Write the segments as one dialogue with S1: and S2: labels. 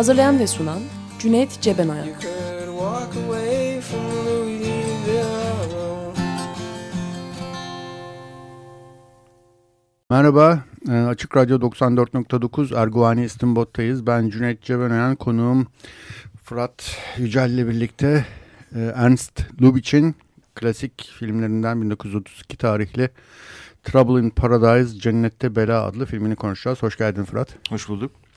S1: Hazırlayan ve sunan Cüneyt Cebenayak.
S2: Merhaba, e, Açık Radyo 94.9 Erguvani İstinbot'tayız. Ben Cüneyt Cebenayan, konuğum Fırat Yücel ile birlikte e, Ernst Lubitsch'in klasik filmlerinden 1932 tarihli Trouble in Paradise, Cennette Bela adlı filmini konuşacağız. Hoş geldin Fırat.
S3: Hoş bulduk.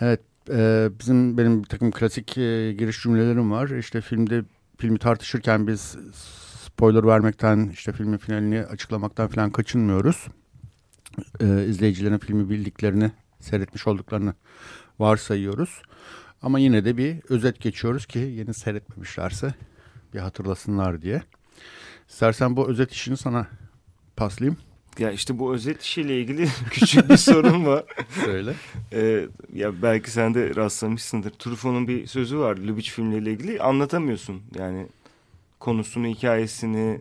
S2: Evet, e, bizim benim bir takım klasik e, giriş cümlelerim var. İşte filmde filmi tartışırken biz spoiler vermekten, işte filmin finalini açıklamaktan falan kaçınmıyoruz. E, izleyicilerin filmi bildiklerini, seyretmiş olduklarını varsayıyoruz. Ama yine de bir özet geçiyoruz ki yeni seyretmemişlerse bir hatırlasınlar diye. İstersen bu özet işini sana paslayayım.
S3: Ya işte bu özet işiyle ilgili küçük bir sorun var.
S2: Söyle.
S3: Ee, ya belki sen de rastlamışsındır. Truffaut'un bir sözü var Lubitsch filmleriyle ilgili. Anlatamıyorsun yani konusunu, hikayesini,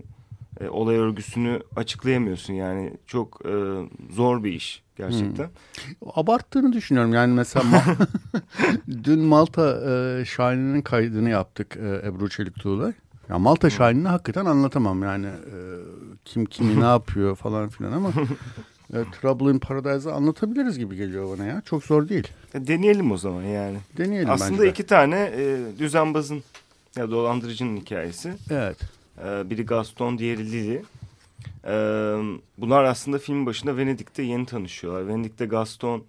S3: e, olay örgüsünü açıklayamıyorsun. Yani çok e, zor bir iş gerçekten.
S2: Hmm. Abarttığını düşünüyorum. Yani mesela dün Malta e, Şahin'in kaydını yaptık e, Ebru Çeliktuğ'la. Ya Malta Şahin'ini hakikaten anlatamam yani e, kim kimi ne yapıyor falan filan ama e, Trouble in Paradise'ı anlatabiliriz gibi geliyor bana ya. Çok zor değil.
S3: E, deneyelim o zaman yani.
S2: Deneyelim
S3: Aslında
S2: bence
S3: iki tane e, düzenbazın ya dolandırıcının hikayesi.
S2: Evet.
S3: E, biri Gaston, diğeri Lily. E, bunlar aslında film başında Venedik'te yeni tanışıyorlar. Venedik'te Gaston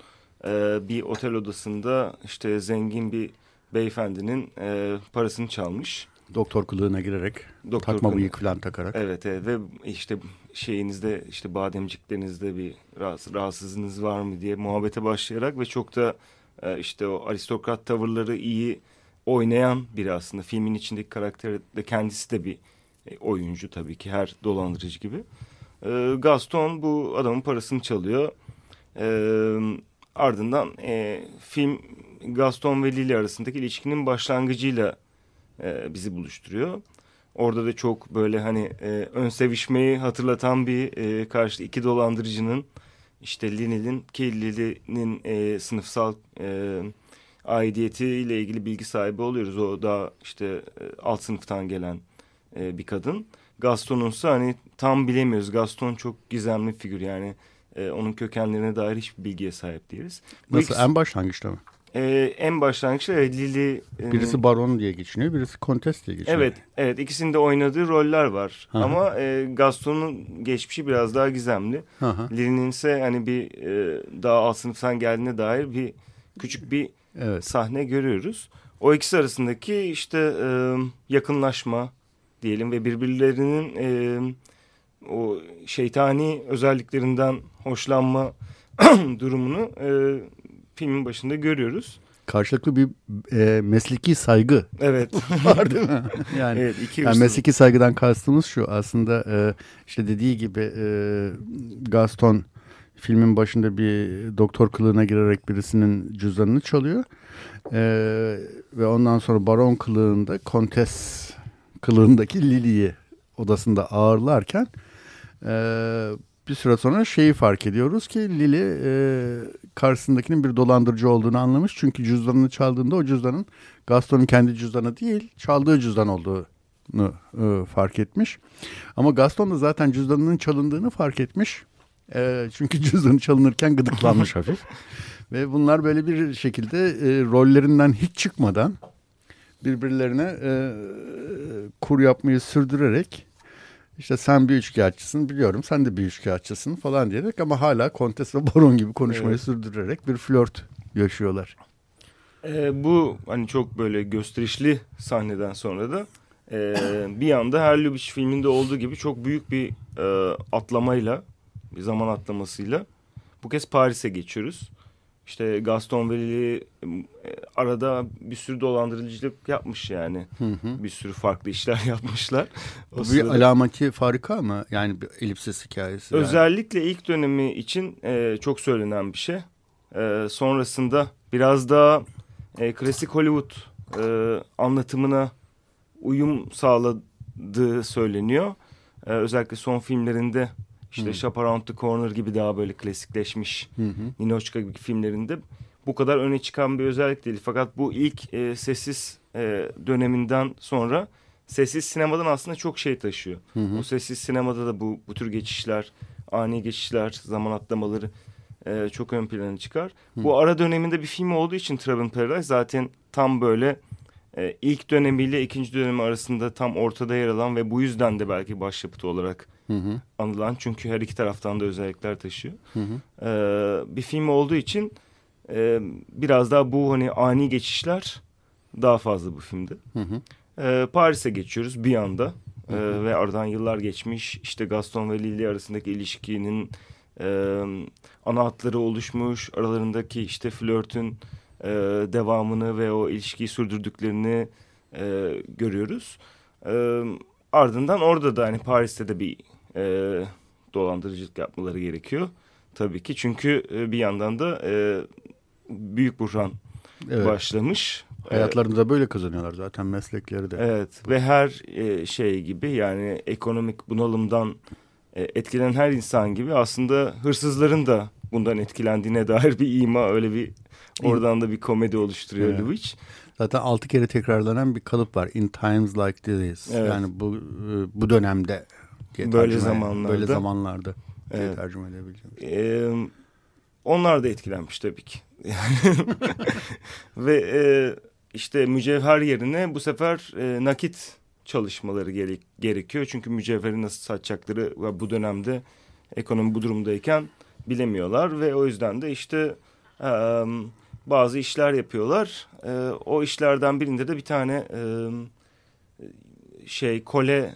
S3: e, bir otel odasında işte zengin bir beyefendinin e, parasını çalmış
S2: doktor kılığına girerek doktor takma kılığına. bıyık falan takarak.
S3: Evet, evet ve işte şeyinizde işte bademciklerinizde bir rahatsız, rahatsızlığınız var mı diye muhabbete başlayarak ve çok da e, işte o aristokrat tavırları iyi oynayan biri aslında. Filmin içindeki karakter de kendisi de bir e, oyuncu tabii ki her dolandırıcı gibi. E, Gaston bu adamın parasını çalıyor. ardından film Gaston ve Lily arasındaki ilişkinin başlangıcıyla e, bizi buluşturuyor. Orada da çok böyle hani e, ön sevişmeyi hatırlatan bir e, karşı iki dolandırıcının işte Linil'in ki Lili'nin e, sınıfsal e, aidiyeti ile ilgili bilgi sahibi oluyoruz. O da işte e, alt sınıftan gelen e, bir kadın. Gaston'un ise hani tam bilemiyoruz. Gaston çok gizemli bir figür yani e, onun kökenlerine dair hiçbir bilgiye sahip değiliz.
S2: Nasıl ikisi, en başlangıçta mı?
S3: Ee, en başlangıçta evet, Lily...
S2: E, birisi baron diye geçiniyor, birisi kontes diye geçiniyor.
S3: Evet, evet ikisinde oynadığı roller var. Aha. Ama e, Gaston'un geçmişi biraz daha gizemli. Lily'nin ise hani bir e, daha alt sınıftan geldiğine dair bir küçük bir evet. sahne görüyoruz. O ikisi arasındaki işte e, yakınlaşma diyelim ve birbirlerinin e, o şeytani özelliklerinden hoşlanma durumunu e, filmin başında görüyoruz.
S2: Karşılıklı bir e, mesleki saygı
S3: evet.
S2: var değil mi? Yani, evet, iki yani mesleki saygıdan kastımız şu aslında e, işte dediği gibi e, Gaston filmin başında bir doktor kılığına girerek birisinin cüzdanını çalıyor. E, ve ondan sonra baron kılığında kontes kılığındaki Lily'yi odasında ağırlarken e, bir süre sonra şeyi fark ediyoruz ki Lili e, karşısındakinin bir dolandırıcı olduğunu anlamış. Çünkü cüzdanını çaldığında o cüzdanın Gaston'un kendi cüzdanı değil çaldığı cüzdan olduğunu e, fark etmiş. Ama Gaston da zaten cüzdanının çalındığını fark etmiş. E, çünkü cüzdanı çalınırken gıdıklanmış hafif. Ve bunlar böyle bir şekilde e, rollerinden hiç çıkmadan birbirlerine e, kur yapmayı sürdürerek işte sen bir üçkağıtçısın biliyorum sen de bir üçkağıtçısın falan diyerek ama hala kontes ve baron gibi konuşmayı evet. sürdürerek bir flört yaşıyorlar.
S3: Ee, bu hani çok böyle gösterişli sahneden sonra da e, bir anda her Lubitsch filminde olduğu gibi çok büyük bir e, atlamayla bir zaman atlamasıyla bu kez Paris'e geçiyoruz. İşte Gaston Veli e, arada bir sürü dolandırıcılık yapmış yani. Hı hı. Bir sürü farklı işler yapmışlar.
S2: O Bu sırada... bir alameti farika mı? Yani bir elipsis hikayesi.
S3: Özellikle yani. ilk dönemi için e, çok söylenen bir şey. E, sonrasında biraz daha e, klasik Hollywood e, anlatımına uyum sağladığı söyleniyor. E, özellikle son filmlerinde işte hmm. Shop Around the Corner gibi daha böyle klasikleşmiş hı Ninochka gibi filmlerinde bu kadar öne çıkan bir özellik değil. Fakat bu ilk e, sessiz e, döneminden sonra sessiz sinemadan aslında çok şey taşıyor. Hı hı. O sessiz sinemada da bu, bu tür geçişler, ani geçişler, zaman atlamaları e, çok ön plana çıkar. Hı. Bu ara döneminde bir film olduğu için Travel Paradise zaten tam böyle e, ilk dönemiyle ikinci dönemi arasında tam ortada yer alan ve bu yüzden de belki başyapıtı olarak hı hı. anılan. Çünkü her iki taraftan da özellikler taşıyor. Hı hı. E, bir film olduğu için e, biraz daha bu hani ani geçişler daha fazla bu filmde. Hı hı. E, Paris'e geçiyoruz bir anda. Hı hı. E, ve aradan yıllar geçmiş. İşte Gaston ve Lily arasındaki ilişkinin e, ana hatları oluşmuş. Aralarındaki işte flörtün e, devamını ve o ilişkiyi sürdürdüklerini e, görüyoruz. E, ardından orada da hani Paris'te de bir e, dolandırıcılık yapmaları gerekiyor. Tabii ki çünkü e, bir yandan da e, büyük buhran evet. başlamış.
S2: Hayatlarını da böyle kazanıyorlar zaten meslekleri de.
S3: Evet ve her e, şey gibi yani ekonomik bunalımdan e, etkilenen her insan gibi aslında hırsızların da bundan etkilendiğine dair bir ima öyle bir oradan da bir komedi oluşturuyor evet. Lubitsch.
S2: Zaten altı kere tekrarlanan bir kalıp var. In times like this. Evet. Yani bu e, bu dönemde
S3: diye böyle zamanlarda
S2: böyle zamanlarda diye evet. tercüme edebileceğim.
S3: Ee, onlar da etkilenmiş tabii ki. Ve e, işte mücevher yerine bu sefer e, nakit çalışmaları gerek, gerekiyor. Çünkü mücevheri nasıl satacakları bu dönemde ekonomi bu durumdayken bilemiyorlar ve o yüzden de işte e, bazı işler yapıyorlar. E, o işlerden birinde de bir tane e, şey kole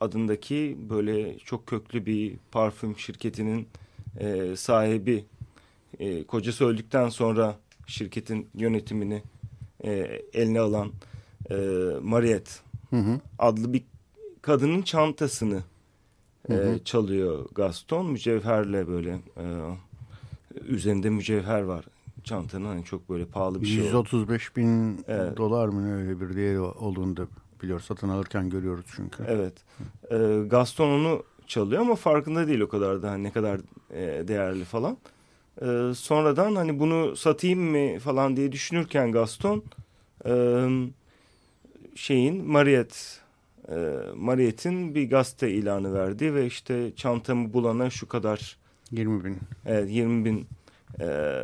S3: adındaki böyle çok köklü bir parfüm şirketinin e, sahibi e, kocası öldükten sonra şirketin yönetimini e, eline alan e, Mariette hı hı. adlı bir kadının çantasını e, hı hı. çalıyor Gaston mücevherle böyle e, üzerinde mücevher var çantanın hani çok böyle pahalı bir 135
S2: şey. 135 bin evet. dolar mı öyle bir değeri olduğunu da biliyoruz. Satın alırken görüyoruz çünkü.
S3: Evet. E, Gaston onu çalıyor ama farkında değil o kadar da hani ne kadar e, değerli falan. E, sonradan hani bunu satayım mı falan diye düşünürken Gaston e, şeyin Mariette e, Mariette'in bir gazete ilanı verdi ve işte çantamı bulana şu kadar
S2: 20 bin.
S3: Evet 20 bin e,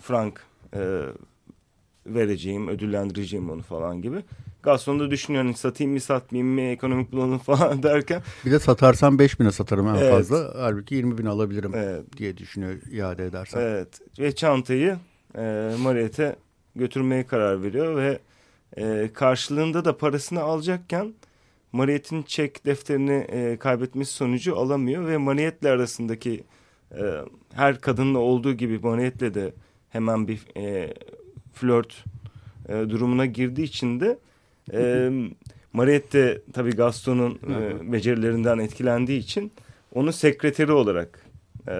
S3: frank e, vereceğim, ödüllendireceğim onu falan gibi. Garson'da düşünüyor hani satayım mı satmayayım mı ekonomik bulalım falan derken.
S2: Bir de satarsam 5 bine satarım en evet. fazla. Halbuki 20 bin alabilirim evet. diye düşünüyor iade edersen.
S3: Evet ve çantayı e, Mariet'e götürmeye karar veriyor ve e, karşılığında da parasını alacakken Mariette'in çek defterini e, kaybetmesi sonucu alamıyor ve Mariette'le arasındaki e, her kadınla olduğu gibi Mariette'le de hemen bir e, flört e, durumuna girdiği için de e, Mariette tabii Gaston'un e, becerilerinden etkilendiği için onu sekreteri olarak e,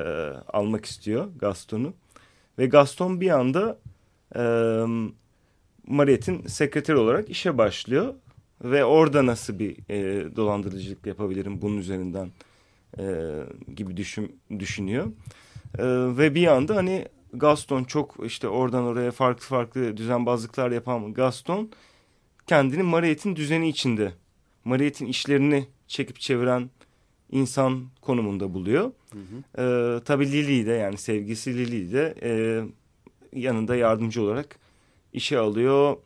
S3: almak istiyor Gaston'u. Ve Gaston bir anda e, Mariette'in sekreteri olarak işe başlıyor. Ve orada nasıl bir e, dolandırıcılık yapabilirim bunun üzerinden e, gibi düşün, düşünüyor. E, ve bir anda hani Gaston çok işte oradan oraya farklı farklı düzenbazlıklar yapan Gaston kendini Mariette'in düzeni içinde. Mariette'in işlerini çekip çeviren insan konumunda buluyor. Hı hı. Ee, tabii Lily de yani sevgisi Lily de e, yanında yardımcı olarak işe alıyor.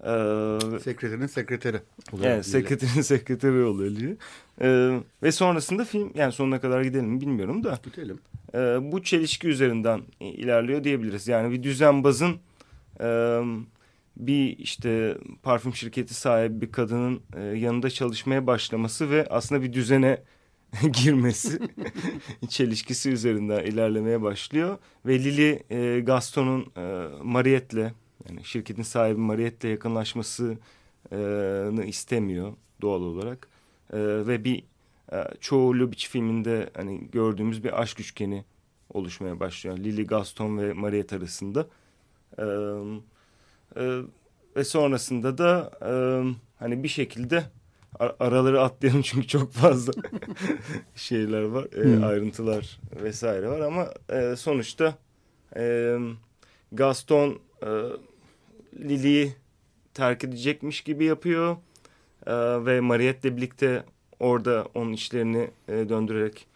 S2: Ee, sekreterin sekreteri
S3: oluyor. Evet, sekreterin sekreteri oluyor Lily. Ee, ve sonrasında film yani sonuna kadar gidelim mi bilmiyorum da.
S2: Gidelim.
S3: E, bu çelişki üzerinden ilerliyor diyebiliriz. Yani bir düzenbazın e, bir işte parfüm şirketi sahibi bir kadının e, yanında çalışmaya başlaması ve aslında bir düzene girmesi çelişkisi üzerinden ilerlemeye başlıyor. Ve Lily e, Gaston'un e, Mariette'le yani şirketin sahibi Mariette'le yakınlaşmasını istemiyor doğal olarak. E, ve bir e, çoğu Lubitsch filminde hani gördüğümüz bir aşk üçgeni oluşmaya başlıyor. Lily, Gaston ve Mariette arasında. E, e, ve sonrasında da e, hani bir şekilde araları atlayalım çünkü çok fazla şeyler var, e, hmm. ayrıntılar vesaire var ama e, sonuçta e, Gaston e, Lily'yi terk edecekmiş gibi yapıyor e, ve Mariette'le birlikte orada onun işlerini e, döndürerek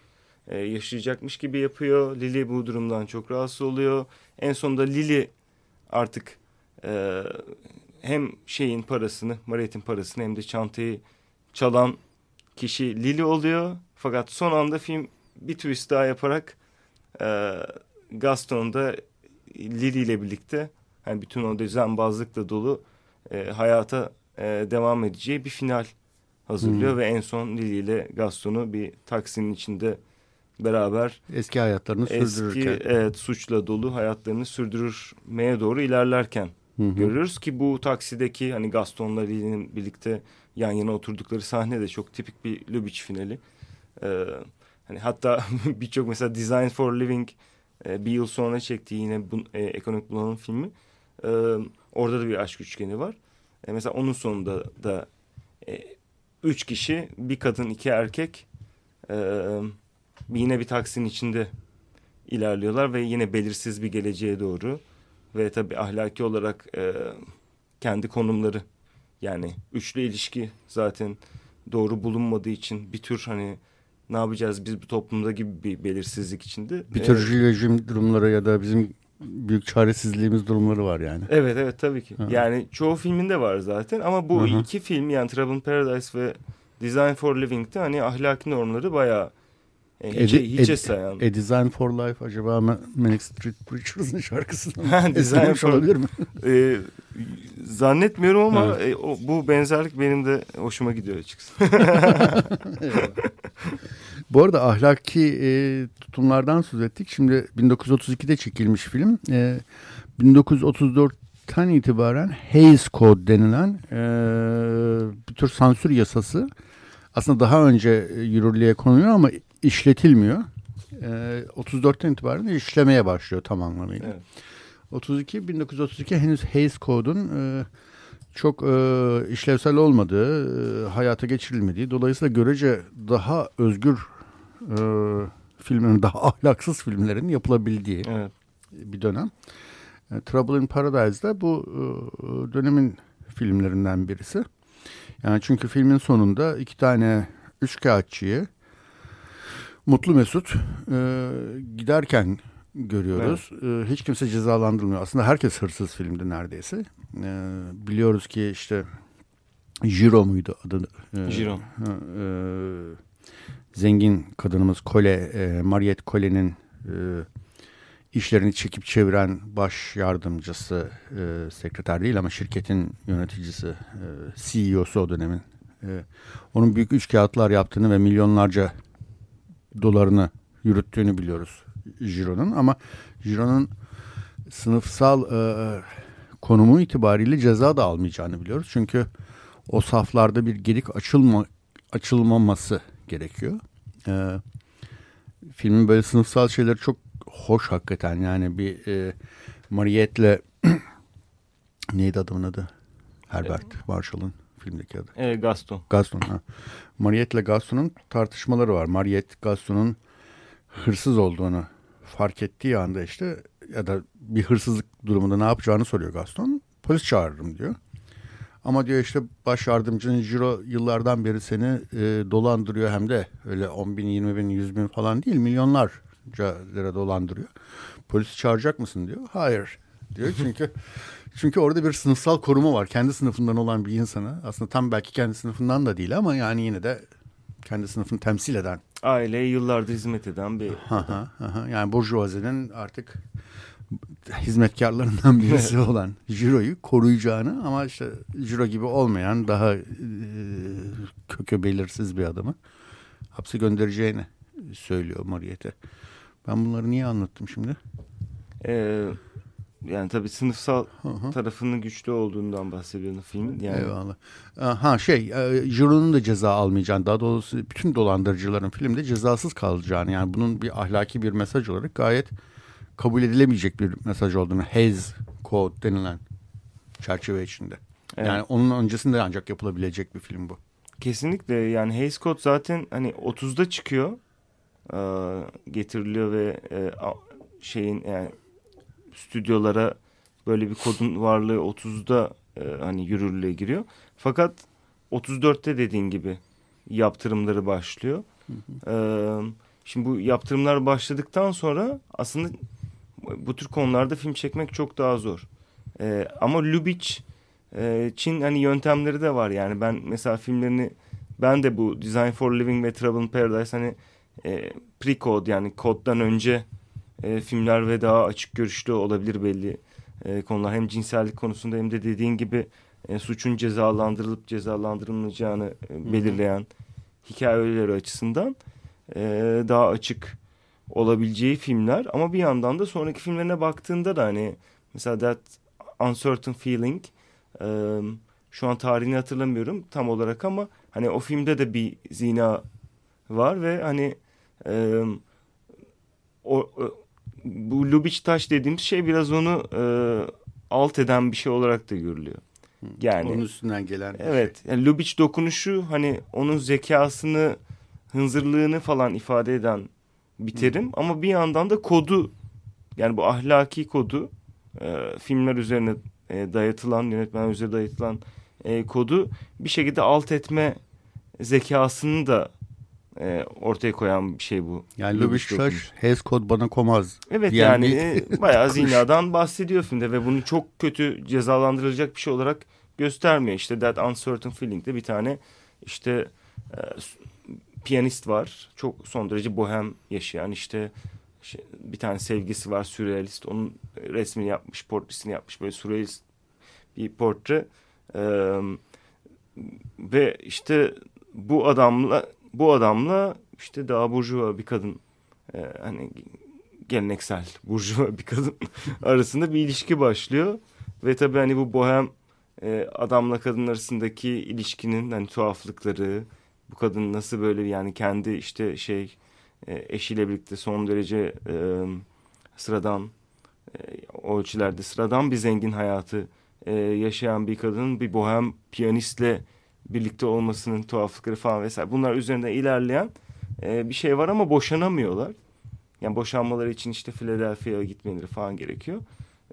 S3: e, yaşayacakmış gibi yapıyor. Lily bu durumdan çok rahatsız oluyor. En sonunda Lily artık e, hem şeyin parasını, Mariette'in parasını hem de çantayı çalan kişi Lily oluyor. Fakat son anda film bir twist daha yaparak e, Gaston da Lily ile birlikte yani bütün o düzenbazlıkla dolu e, hayata e, devam edeceği bir final hazırlıyor hmm. ve en son Lily ile Gaston'u bir taksinin içinde beraber
S2: eski hayatlarını eski, sürdürürken
S3: evet suçla dolu hayatlarını sürdürmeye doğru ilerlerken hı hı. görüyoruz ki bu taksideki hani Gaston'la Lily'nin birlikte yan yana oturdukları sahne de çok tipik bir Lubitsch finali. Ee, hani hatta birçok mesela Design for Living e, bir yıl sonra çektiği yine bu, e, ekonomik bulanım filmi. E, orada da bir aşk üçgeni var. E, mesela onun sonunda da e, üç kişi bir kadın iki erkek e, yine bir taksinin içinde ilerliyorlar ve yine belirsiz bir geleceğe doğru ve tabii ahlaki olarak e, kendi konumları yani üçlü ilişki zaten doğru bulunmadığı için bir tür hani ne yapacağız biz bu toplumda gibi bir belirsizlik içinde.
S2: Bir tür evet. rejim durumları ya da bizim büyük çaresizliğimiz durumları var yani.
S3: Evet evet tabii ki. Hı. Yani çoğu filminde var zaten ama bu Hı -hı. iki film yani Trouble in Paradise ve Design for Living'de hani ahlaki normları bayağı e, hiçe, Edi, hiçe sayan.
S2: A Design for Life acaba Manic Street Preachers'ın şarkısı mı? Design for olabilir mi?
S3: e, zannetmiyorum ama evet. e, o, bu benzerlik benim de hoşuma gidiyor açıkçası.
S2: bu arada ahlaki e, tutumlardan söz ettik. Şimdi 1932'de çekilmiş film. E, 1934'ten itibaren Hays Code denilen e, bir tür sansür yasası aslında daha önce yürürlüğe konuluyor ama işletilmiyor. E, 34'ten itibaren işlemeye başlıyor tam anlamıyla. Evet. 32 1932 henüz Hays Code'un e, çok e, işlevsel olmadığı, e, hayata geçirilmediği, dolayısıyla görece daha özgür e, filmlerin, daha ahlaksız filmlerin yapılabildiği evet. bir dönem. E, Trouble in Paradise'da bu e, dönemin filmlerinden birisi. Yani çünkü filmin sonunda iki tane üçkağıtçıyı Mutlu Mesut e, giderken görüyoruz. Evet. E, hiç kimse cezalandırılmıyor. Aslında herkes hırsız filmde neredeyse. E, biliyoruz ki işte Jiro muydu adı?
S3: E, Jiro.
S2: E, zengin kadınımız Kole, e, Mariette Kole'nin e, işlerini çekip çeviren baş yardımcısı, sekreter değil ama şirketin yöneticisi, CEO'su o dönemin. Onun büyük üç kağıtlar yaptığını ve milyonlarca dolarını yürüttüğünü biliyoruz Giro'nun ama Giro'nun sınıfsal e, konumu itibariyle ceza da almayacağını biliyoruz. Çünkü o saflarda bir gedik açılma açılmaması gerekiyor. E, filmin böyle sınıfsal şeyleri çok hoş hakikaten. Yani bir e, Mariette'le neydi adamın adı? Herbert evet. Marshall'ın filmdeki adı.
S3: E, Gaston.
S2: Gaston. Ha. Mariette ile Gaston'un tartışmaları var. Mariette Gaston'un hırsız olduğunu fark ettiği anda işte ya da bir hırsızlık durumunda ne yapacağını soruyor Gaston. Polis çağırırım diyor. Ama diyor işte baş yardımcının Ciro yıllardan beri seni e, dolandırıyor hem de öyle 10 bin, 20 bin, 100 bin falan değil milyonlarca lira dolandırıyor. Polisi çağıracak mısın diyor. Hayır diyor çünkü çünkü orada bir sınıfsal koruma var. Kendi sınıfından olan bir insana aslında tam belki kendi sınıfından da değil ama yani yine de kendi sınıfını temsil eden.
S3: Aileye yıllardır hizmet eden bir...
S2: Aha, aha. Yani Burjuvazi'nin artık hizmetkarlarından birisi olan Jiro'yu koruyacağını ama işte Jiro gibi olmayan daha e, kökü belirsiz bir adamı hapse göndereceğini söylüyor Mariette. Ben bunları niye anlattım şimdi?
S3: Ee, yani tabii sınıfsal Hı-hı. tarafının güçlü olduğundan bahsediyorsun filmin. Yani.
S2: Eyvallah. Ha şey, e, Jiro'nun da ceza almayacağını, daha doğrusu bütün dolandırıcıların filmde cezasız kalacağını, yani bunun bir ahlaki bir mesaj olarak gayet kabul edilemeyecek bir mesaj olduğunu, Hays Code denilen çerçeve içinde. Evet. Yani onun öncesinde ancak yapılabilecek bir film bu.
S3: Kesinlikle yani Hays Code zaten hani 30'da çıkıyor, e, getiriliyor ve e, şeyin yani stüdyolara böyle bir kodun varlığı 30'da e, hani yürürlüğe giriyor. Fakat 34'te dediğin gibi yaptırımları başlıyor. Hı hı. E, şimdi bu yaptırımlar başladıktan sonra aslında bu tür konularda film çekmek çok daha zor. E, ama Lubitsch e, Çin hani yöntemleri de var yani ben mesela filmlerini ben de bu Design for Living ve Trouble in Paradise hani e, pre-code yani koddan önce e, filmler ve daha açık görüşlü olabilir belli e, konular. Hem cinsellik konusunda hem de dediğin gibi e, suçun cezalandırılıp cezalandırılmayacağını e, belirleyen hikayeleri açısından e, daha açık olabileceği filmler. Ama bir yandan da sonraki filmlerine baktığında da hani mesela That Uncertain Feeling e, şu an tarihini hatırlamıyorum tam olarak ama hani o filmde de bir zina var ve hani e, o, bu Lubitsch taş dediğimiz şey biraz onu e, alt eden bir şey olarak da görülüyor.
S2: Yani onun üstünden gelen.
S3: Evet. Şey. Yani Lubitsch dokunuşu hani onun zekasını, hınzırlığını falan ifade eden bir terim Hı. ama bir yandan da kodu yani bu ahlaki kodu e, filmler üzerine e, dayatılan, yönetmen üzerine dayatılan e, kodu bir şekilde alt etme zekasını da e, ortaya koyan bir şey bu.
S2: Yani Lubitsch Taş, Hes kod bana komaz.
S3: Evet yani e, bayağı zinadan bahsediyor filmde ve bunu çok kötü cezalandırılacak bir şey olarak göstermiyor. İşte That Uncertain Feeling'de bir tane işte e, piyanist var. Çok son derece bohem yaşayan işte şey, bir tane sevgisi var sürrealist. Onun resmini yapmış, portresini yapmış böyle sürrealist bir portre. Ee, ve işte bu adamla bu adamla işte daha burjuva bir kadın e, hani geleneksel burjuva bir kadın arasında bir ilişki başlıyor. Ve tabii hani bu bohem e, adamla kadın arasındaki ilişkinin hani tuhaflıkları, bu kadın nasıl böyle yani kendi işte şey e, eşiyle birlikte son derece e, sıradan e, ölçülerde sıradan bir zengin hayatı e, yaşayan bir kadın bir bohem piyanistle birlikte olmasının tuhaflıkları falan vesaire bunlar üzerinde ilerleyen e, bir şey var ama boşanamıyorlar. Yani boşanmaları için işte Philadelphia'ya gitmeleri falan gerekiyor.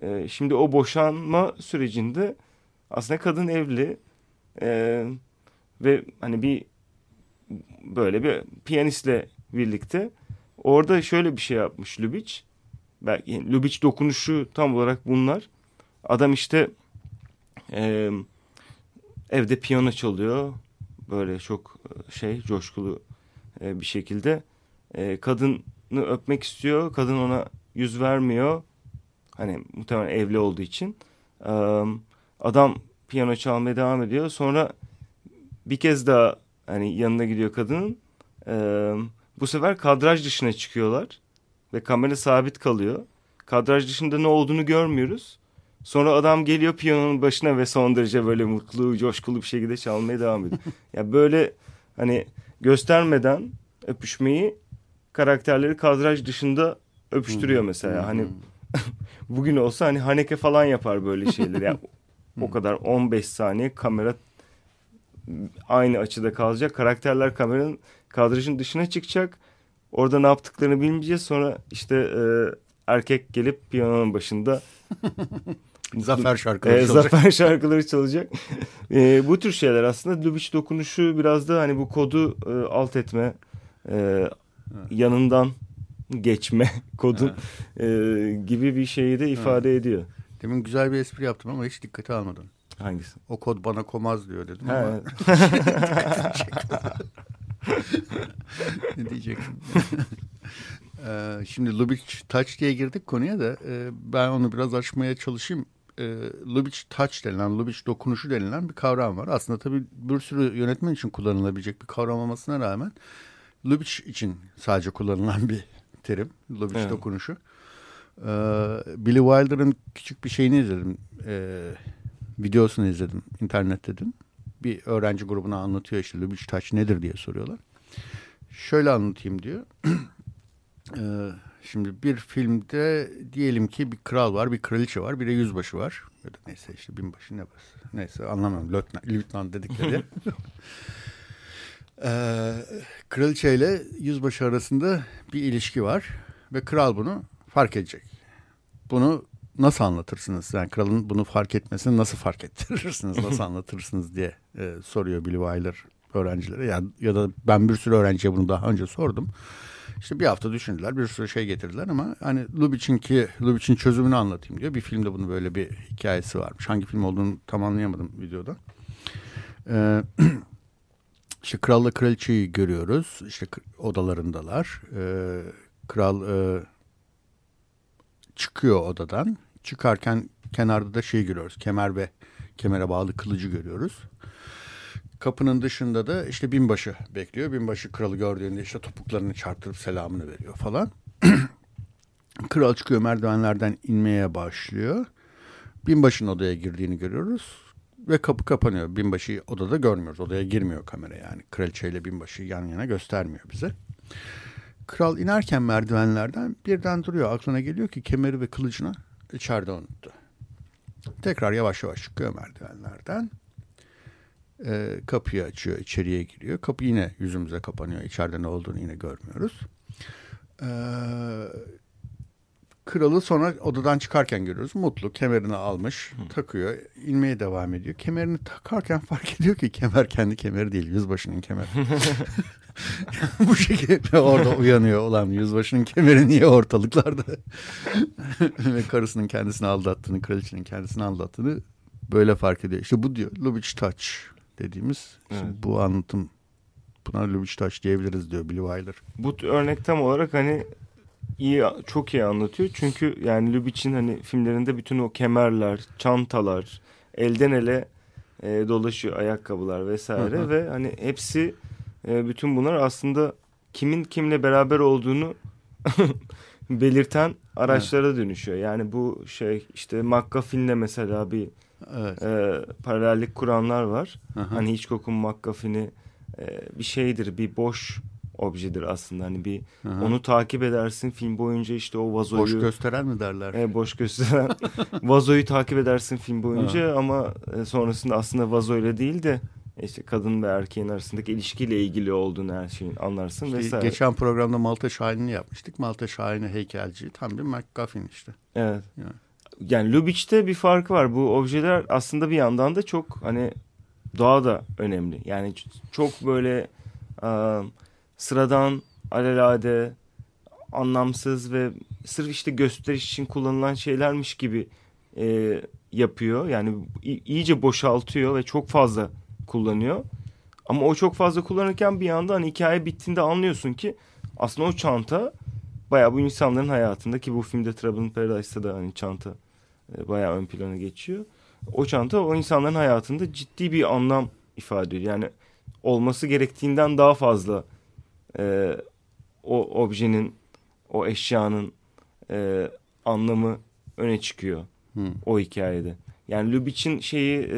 S3: E, şimdi o boşanma sürecinde aslında kadın evli e, ve hani bir böyle bir piyanistle birlikte orada şöyle bir şey yapmış Lubitsch. Belki yani Lubitsch dokunuşu tam olarak bunlar. Adam işte e, evde piyano çalıyor. Böyle çok e, şey coşkulu e, bir şekilde. E, kadını öpmek istiyor. Kadın ona yüz vermiyor. Hani muhtemelen evli olduğu için. Adam piyano çalmaya devam ediyor. Sonra bir kez daha hani yanına gidiyor kadının. Bu sefer kadraj dışına çıkıyorlar. Ve kamera sabit kalıyor. Kadraj dışında ne olduğunu görmüyoruz. Sonra adam geliyor piyanonun başına ve son derece böyle mutlu, coşkulu bir şekilde çalmaya devam ediyor. ya yani böyle hani göstermeden öpüşmeyi karakterleri kadraj dışında öpüştürüyor mesela. Hani bugün olsa hani Haneke falan yapar böyle şeyleri. Yani o kadar 15 saniye kamera aynı açıda kalacak. Karakterler kameranın kadrajın dışına çıkacak. Orada ne yaptıklarını bilmeyeceğiz. Sonra işte e, erkek gelip piyanonun başında
S2: Zafer şarkıları
S3: e, çalacak. Zafer şarkıları çalacak. e, bu tür şeyler aslında Lubitsch dokunuşu biraz da hani bu kodu e, alt etme, e, yanından geçme kodun e, gibi bir şeyi de ifade evet. ediyor.
S2: Demin güzel bir espri yaptım ama hiç dikkate almadın.
S3: Hangisi?
S2: O kod bana komaz diyor dedim
S3: ama.
S2: ne diyeceksin? ee, şimdi Lubitsch Touch diye girdik konuya da e, ben onu biraz açmaya çalışayım e, Lubitsch Touch denilen, Lubitsch dokunuşu denilen bir kavram var. Aslında tabii bir sürü yönetmen için kullanılabilecek bir kavram olmasına rağmen Lubitsch için sadece kullanılan bir terim. Lubitsch evet. dokunuşu. Ee, Billy Wilder'ın küçük bir şeyini izledim. Ee, videosunu izledim internette dün. Bir öğrenci grubuna anlatıyor işte Lubitsch Touch nedir diye soruyorlar. Şöyle anlatayım diyor. ee, şimdi bir filmde diyelim ki bir kral var, bir kraliçe var, bir de yüzbaşı var. Ya da neyse işte binbaşı ne var. Neyse anlamam. Lötnan, Lütnan dedikleri. ee, kraliçe ile yüzbaşı arasında bir ilişki var. Ve kral bunu fark edecek. Bunu nasıl anlatırsınız? Yani kralın bunu fark etmesini nasıl fark ettirirsiniz? Nasıl anlatırsınız diye e, soruyor Billy Wilder öğrencilere. Ya, ya da ben bir sürü öğrenciye bunu daha önce sordum. İşte bir hafta düşündüler, bir sürü şey getirdiler ama hani Lubitsch'in ki Lubitsch'in çözümünü anlatayım diyor. Bir filmde bunu böyle bir hikayesi varmış. Hangi film olduğunu tam anlayamadım videoda. Ee, işte kralla kraliçeyi görüyoruz. İşte odalarındalar. Ee, kral e, çıkıyor odadan. Çıkarken kenarda da şey görüyoruz. Kemer ve kemere bağlı kılıcı görüyoruz. Kapının dışında da işte binbaşı bekliyor. Binbaşı kralı gördüğünde işte topuklarını çarptırıp selamını veriyor falan. Kral çıkıyor merdivenlerden inmeye başlıyor. Binbaşının odaya girdiğini görüyoruz. Ve kapı kapanıyor. Binbaşı odada görmüyoruz. Odaya girmiyor kamera yani. Kraliçeyle binbaşı yan yana göstermiyor bize. Kral inerken merdivenlerden birden duruyor. Aklına geliyor ki kemeri ve kılıcını içeride unuttu. Tekrar yavaş yavaş çıkıyor merdivenlerden. E, kapıyı açıyor, içeriye giriyor. Kapı yine yüzümüze kapanıyor. İçeride ne olduğunu yine görmüyoruz. E, kralı sonra odadan çıkarken görüyoruz. Mutlu kemerini almış, Hı. takıyor, inmeye devam ediyor. Kemerini takarken fark ediyor ki kemer kendi kemeri değil, yüzbaşının kemeri. Bu şekilde orada uyanıyor olan yüzbaşının kemeri niye ortalıklarda? Ve karısının kendisini aldattığını, kraliçenin kendisini aldattığını böyle fark ediyor. İşte bu diyor Lubitsch Touch dediğimiz evet. bu anlatım buna Lubitsch Touch diyebiliriz diyor Billy Wilder.
S3: Bu örnek tam olarak hani iyi çok iyi anlatıyor. Çünkü yani Lubitsch'in hani filmlerinde bütün o kemerler, çantalar, elden ele e, dolaşıyor ayakkabılar vesaire hı hı. ve hani hepsi e, bütün bunlar aslında kimin kimle beraber olduğunu belirten araçlara evet. dönüşüyor. Yani bu şey işte McGuffin'le mesela bir evet. e, paralellik kuranlar var. Aha. Hani Hitchcock'un McGuffin'i e, bir şeydir, bir boş objedir aslında. Hani bir Aha. onu takip edersin film boyunca işte o vazoyu.
S2: Boş gösteren mi derler?
S3: E, boş gösteren. vazoyu takip edersin film boyunca Aha. ama e, sonrasında aslında vazoyla değil de işte kadın ve erkeğin arasındaki ilişkiyle ilgili olduğunu her şeyin anlarsın işte vesaire.
S2: Geçen programda Malta Şahin'i yapmıştık. Malta Şahin'i heykelci tam bir McGuffin işte.
S3: Evet. Yani yani Lubitsch'te bir farkı var. Bu objeler aslında bir yandan da çok hani doğa da önemli. Yani çok böyle e, sıradan, alelade, anlamsız ve sırf işte gösteriş için kullanılan şeylermiş gibi e, yapıyor. Yani iyice boşaltıyor ve çok fazla kullanıyor. Ama o çok fazla kullanırken bir yandan hani hikaye bittiğinde anlıyorsun ki aslında o çanta bayağı bu insanların hayatında ki bu filmde Trouble in Paradise'da da hani çanta e, bayağı ön plana geçiyor. O çanta o insanların hayatında ciddi bir anlam ifade ediyor. Yani olması gerektiğinden daha fazla e, o objenin, o eşyanın e, anlamı öne çıkıyor hmm. o hikayede. Yani Lubitsch'in şeyi e,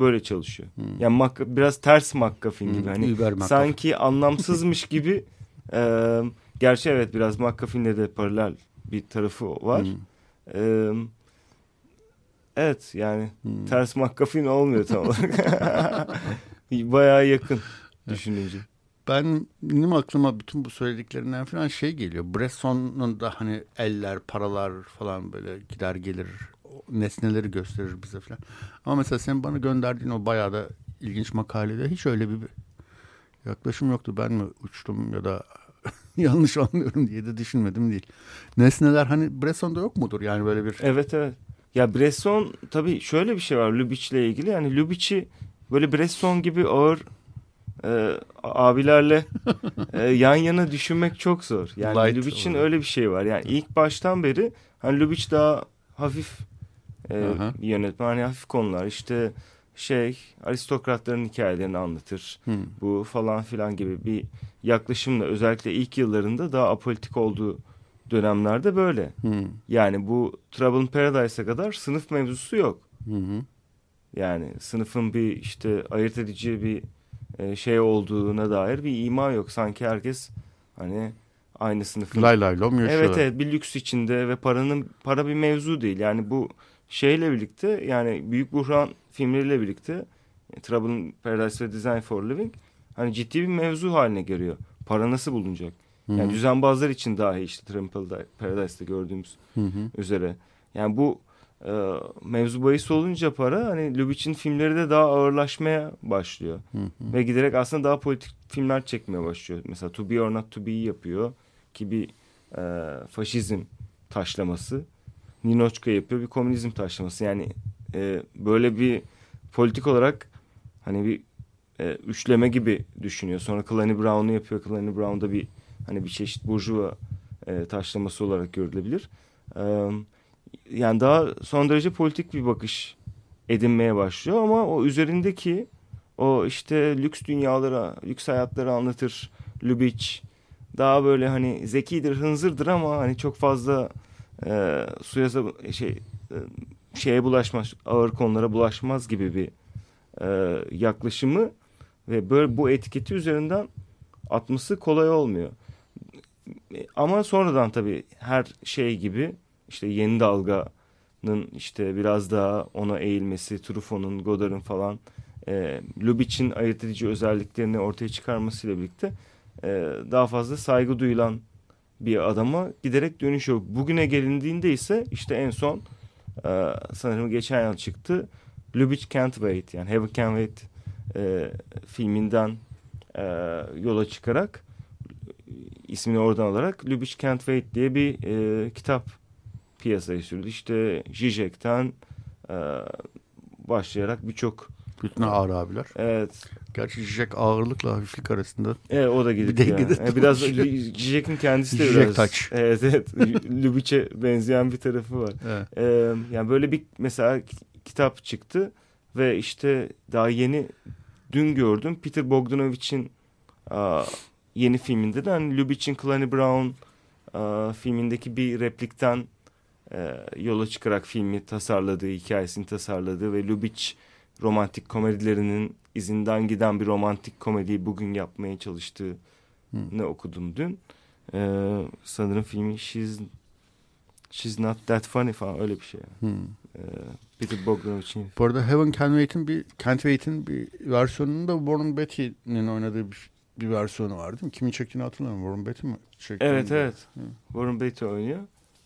S3: böyle çalışıyor. Hmm. Yani Mac, biraz ters McGuffin hmm. gibi. Hani sanki anlamsızmış gibi. E, gerçi evet biraz McGuffin'le de paralel bir tarafı var. Hmm. E, Evet yani hmm. ters McGuffin olmuyor tam olarak. Bayağı yakın düşününce.
S2: Ben benim aklıma bütün bu söylediklerinden falan şey geliyor. Bresson'un da hani eller, paralar falan böyle gider gelir nesneleri gösterir bize falan. Ama mesela sen bana gönderdiğin o bayağı da ilginç makalede hiç öyle bir yaklaşım yoktu. Ben mi uçtum ya da yanlış anlıyorum diye de düşünmedim değil. Nesneler hani Bresson'da yok mudur yani böyle bir...
S3: Evet evet. Ya Bresson tabii şöyle bir şey var Lubitsch'le ilgili. Yani Lubitsch'i böyle Bresson gibi ağır e, abilerle e, yan yana düşünmek çok zor. Yani Lubitsch'in öyle bir şey var. Yani ilk baştan beri hani Lubitsch daha hafif e, yönetmen hani hafif konular işte şey aristokratların hikayelerini anlatır. Hmm. Bu falan filan gibi bir yaklaşımla özellikle ilk yıllarında daha apolitik olduğu dönemlerde böyle. Hmm. Yani bu Trouble in Paradise'a kadar sınıf mevzusu yok. Hmm. Yani sınıfın bir işte ayırt edici bir e, şey olduğuna dair bir ima yok. Sanki herkes hani aynı sınıfın.
S2: Lay lay lom
S3: yaşıyor. Evet evet bir lüks içinde ve paranın para bir mevzu değil. Yani bu şeyle birlikte yani Büyük Buhran filmleriyle birlikte e, Trouble in Paradise ve Design for Living hani ciddi bir mevzu haline geliyor. Para nasıl bulunacak? Hı-hı. Yani düzenbazlar için dahi işte Trouble Paradise'da gördüğümüz Hı-hı. üzere. Yani bu e, mevzu bahis olunca para hani Lubitsch'in filmleri de daha ağırlaşmaya başlıyor. Hı-hı. Ve giderek aslında daha politik filmler çekmeye başlıyor. Mesela To Be or Not To Be'yi yapıyor ki bir e, faşizm taşlaması. Ninochka yapıyor bir komünizm taşlaması. Yani e, böyle bir politik olarak hani bir e, üçleme gibi düşünüyor. Sonra Clanny Brown'u yapıyor. Clanny Brown'da bir hani bir çeşit burjuva e, taşlaması olarak görülebilir. E, yani daha son derece politik bir bakış edinmeye başlıyor ama o üzerindeki o işte lüks dünyalara, lüks hayatları anlatır Lubitsch. Daha böyle hani zekidir, hınzırdır ama hani çok fazla e, suya şey e, şeye bulaşmaz, ağır konulara bulaşmaz gibi bir e, yaklaşımı ve böyle bu etiketi üzerinden atması kolay olmuyor. Ama sonradan tabii her şey gibi işte yeni dalganın işte biraz daha ona eğilmesi, Truffaut'un, Godard'ın falan e, Lubitsch'in ayırt edici özelliklerini ortaya çıkarmasıyla birlikte e, daha fazla saygı duyulan bir adama giderek dönüşüyor. Bugüne gelindiğinde ise işte en son e, sanırım geçen yıl çıktı. Lubitsch Can't Wait yani Heaven Can't Wait e, filminden e, yola çıkarak ismini oradan alarak Lubitsch Can't Wait diye bir e, kitap piyasaya sürdü. İşte Zizek'ten e, başlayarak birçok
S2: bütün ağır abiler.
S3: Evet.
S2: Gerçi Zizek ağırlıkla hafiflik arasında.
S3: Evet o da gidip bir yani. yani. Biraz Zizek'in kendisi de
S2: Zizek biraz. Taç.
S3: Evet evet. Lubitsch'e benzeyen bir tarafı var. Evet. Ee, yani böyle bir mesela kitap çıktı ve işte daha yeni dün gördüm Peter Bogdanovich'in yeni filminde de hani Lubitsch'in Clanny Brown a, filmindeki bir replikten e, yola çıkarak filmi tasarladığı, hikayesini tasarladığı ve Lubitsch romantik komedilerinin izinden giden bir romantik komediyi bugün yapmaya çalıştığı ne okudum dün. Ee, sanırım filmi She's She's Not That Funny falan öyle bir şey. Hmm. Ee, Peter Bogdanovich'in.
S2: Bu arada Heaven Can Wait'in bir Can't Wait'in bir versiyonunda Warren Beatty'nin oynadığı bir, bir versiyonu var değil mi? Kimin çektiğini hatırlamıyorum. Warren Beatty mi?
S3: Çekti evet evet. Hı. Warren Beatty oynuyor.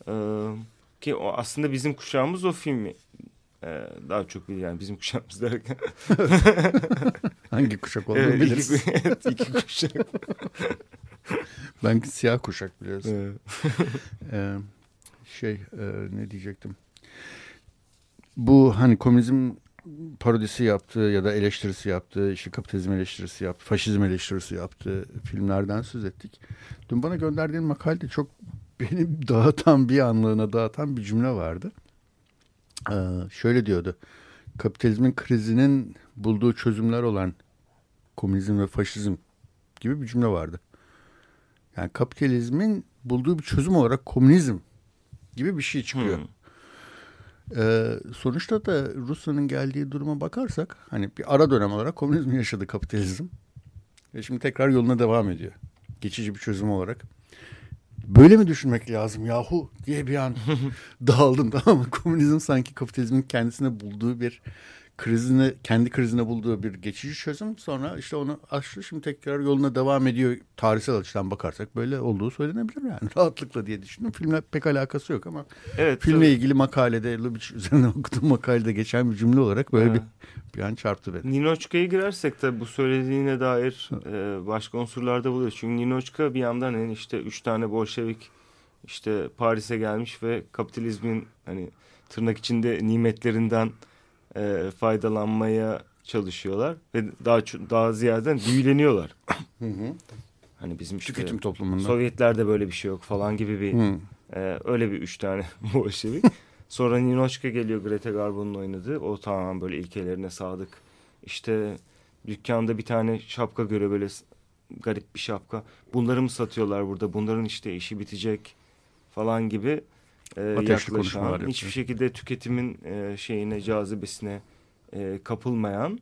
S3: Ee, ki o aslında bizim kuşağımız o filmi ee, daha çok bir yani bizim kuşağımız derken.
S2: Hangi kuşak olduğunu evet, biliriz.
S3: Iki, evet, iki kuşak.
S2: ben siyah kuşak biliyorsun. Evet. ee, şey e, ne diyecektim. Bu hani komünizm parodisi yaptığı ya da eleştirisi yaptığı, işte kapitalizm eleştirisi yaptı, faşizm eleştirisi yaptığı filmlerden söz ettik. Dün bana gönderdiğin makalede çok beni dağıtan bir anlığına dağıtan bir cümle vardı. Ee, şöyle diyordu. Kapitalizmin krizinin bulduğu çözümler olan komünizm ve faşizm gibi bir cümle vardı. Yani kapitalizmin bulduğu bir çözüm olarak komünizm gibi bir şey çıkıyor. Hmm. Ee, sonuçta da Rusya'nın geldiği duruma bakarsak hani bir ara dönem olarak komünizm yaşadı kapitalizm. Ve şimdi tekrar yoluna devam ediyor. Geçici bir çözüm olarak böyle mi düşünmek lazım yahu diye bir an dağıldım tamam mı? Komünizm sanki kapitalizmin kendisine bulduğu bir krizine kendi krizine bulduğu bir geçici çözüm. Sonra işte onu aştı şimdi tekrar yoluna devam ediyor. Tarihsel açıdan bakarsak böyle olduğu söylenebilir yani. Rahatlıkla diye düşündüm. Filmle pek alakası yok ama evet, filmle tabii. ilgili makalede Lubitsch üzerine okuduğum makalede geçen bir cümle olarak böyle bir bir an çarptı beni.
S3: Ninochka'ya girersek tabii bu söylediğine dair e, başka unsurlarda buluyoruz. Çünkü Ninochka bir yandan hani işte üç tane Bolşevik işte Paris'e gelmiş ve kapitalizmin hani tırnak içinde nimetlerinden e, faydalanmaya çalışıyorlar ve daha daha ziyade büyüleniyorlar. Hı hı. Hani bizim işte
S2: tüketim toplumunda.
S3: Sovyetlerde böyle bir şey yok falan gibi bir e, öyle bir üç tane Bolşevik. Sonra Ninochka geliyor Greta Garbo'nun oynadığı. O tamamen böyle ilkelerine sadık. İşte dükkanda bir tane şapka görüyor böyle garip bir şapka. Bunları mı satıyorlar burada? Bunların işte işi bitecek falan gibi e, yaklaşan. Hiçbir şekilde tüketimin e, şeyine, cazibesine e, kapılmayan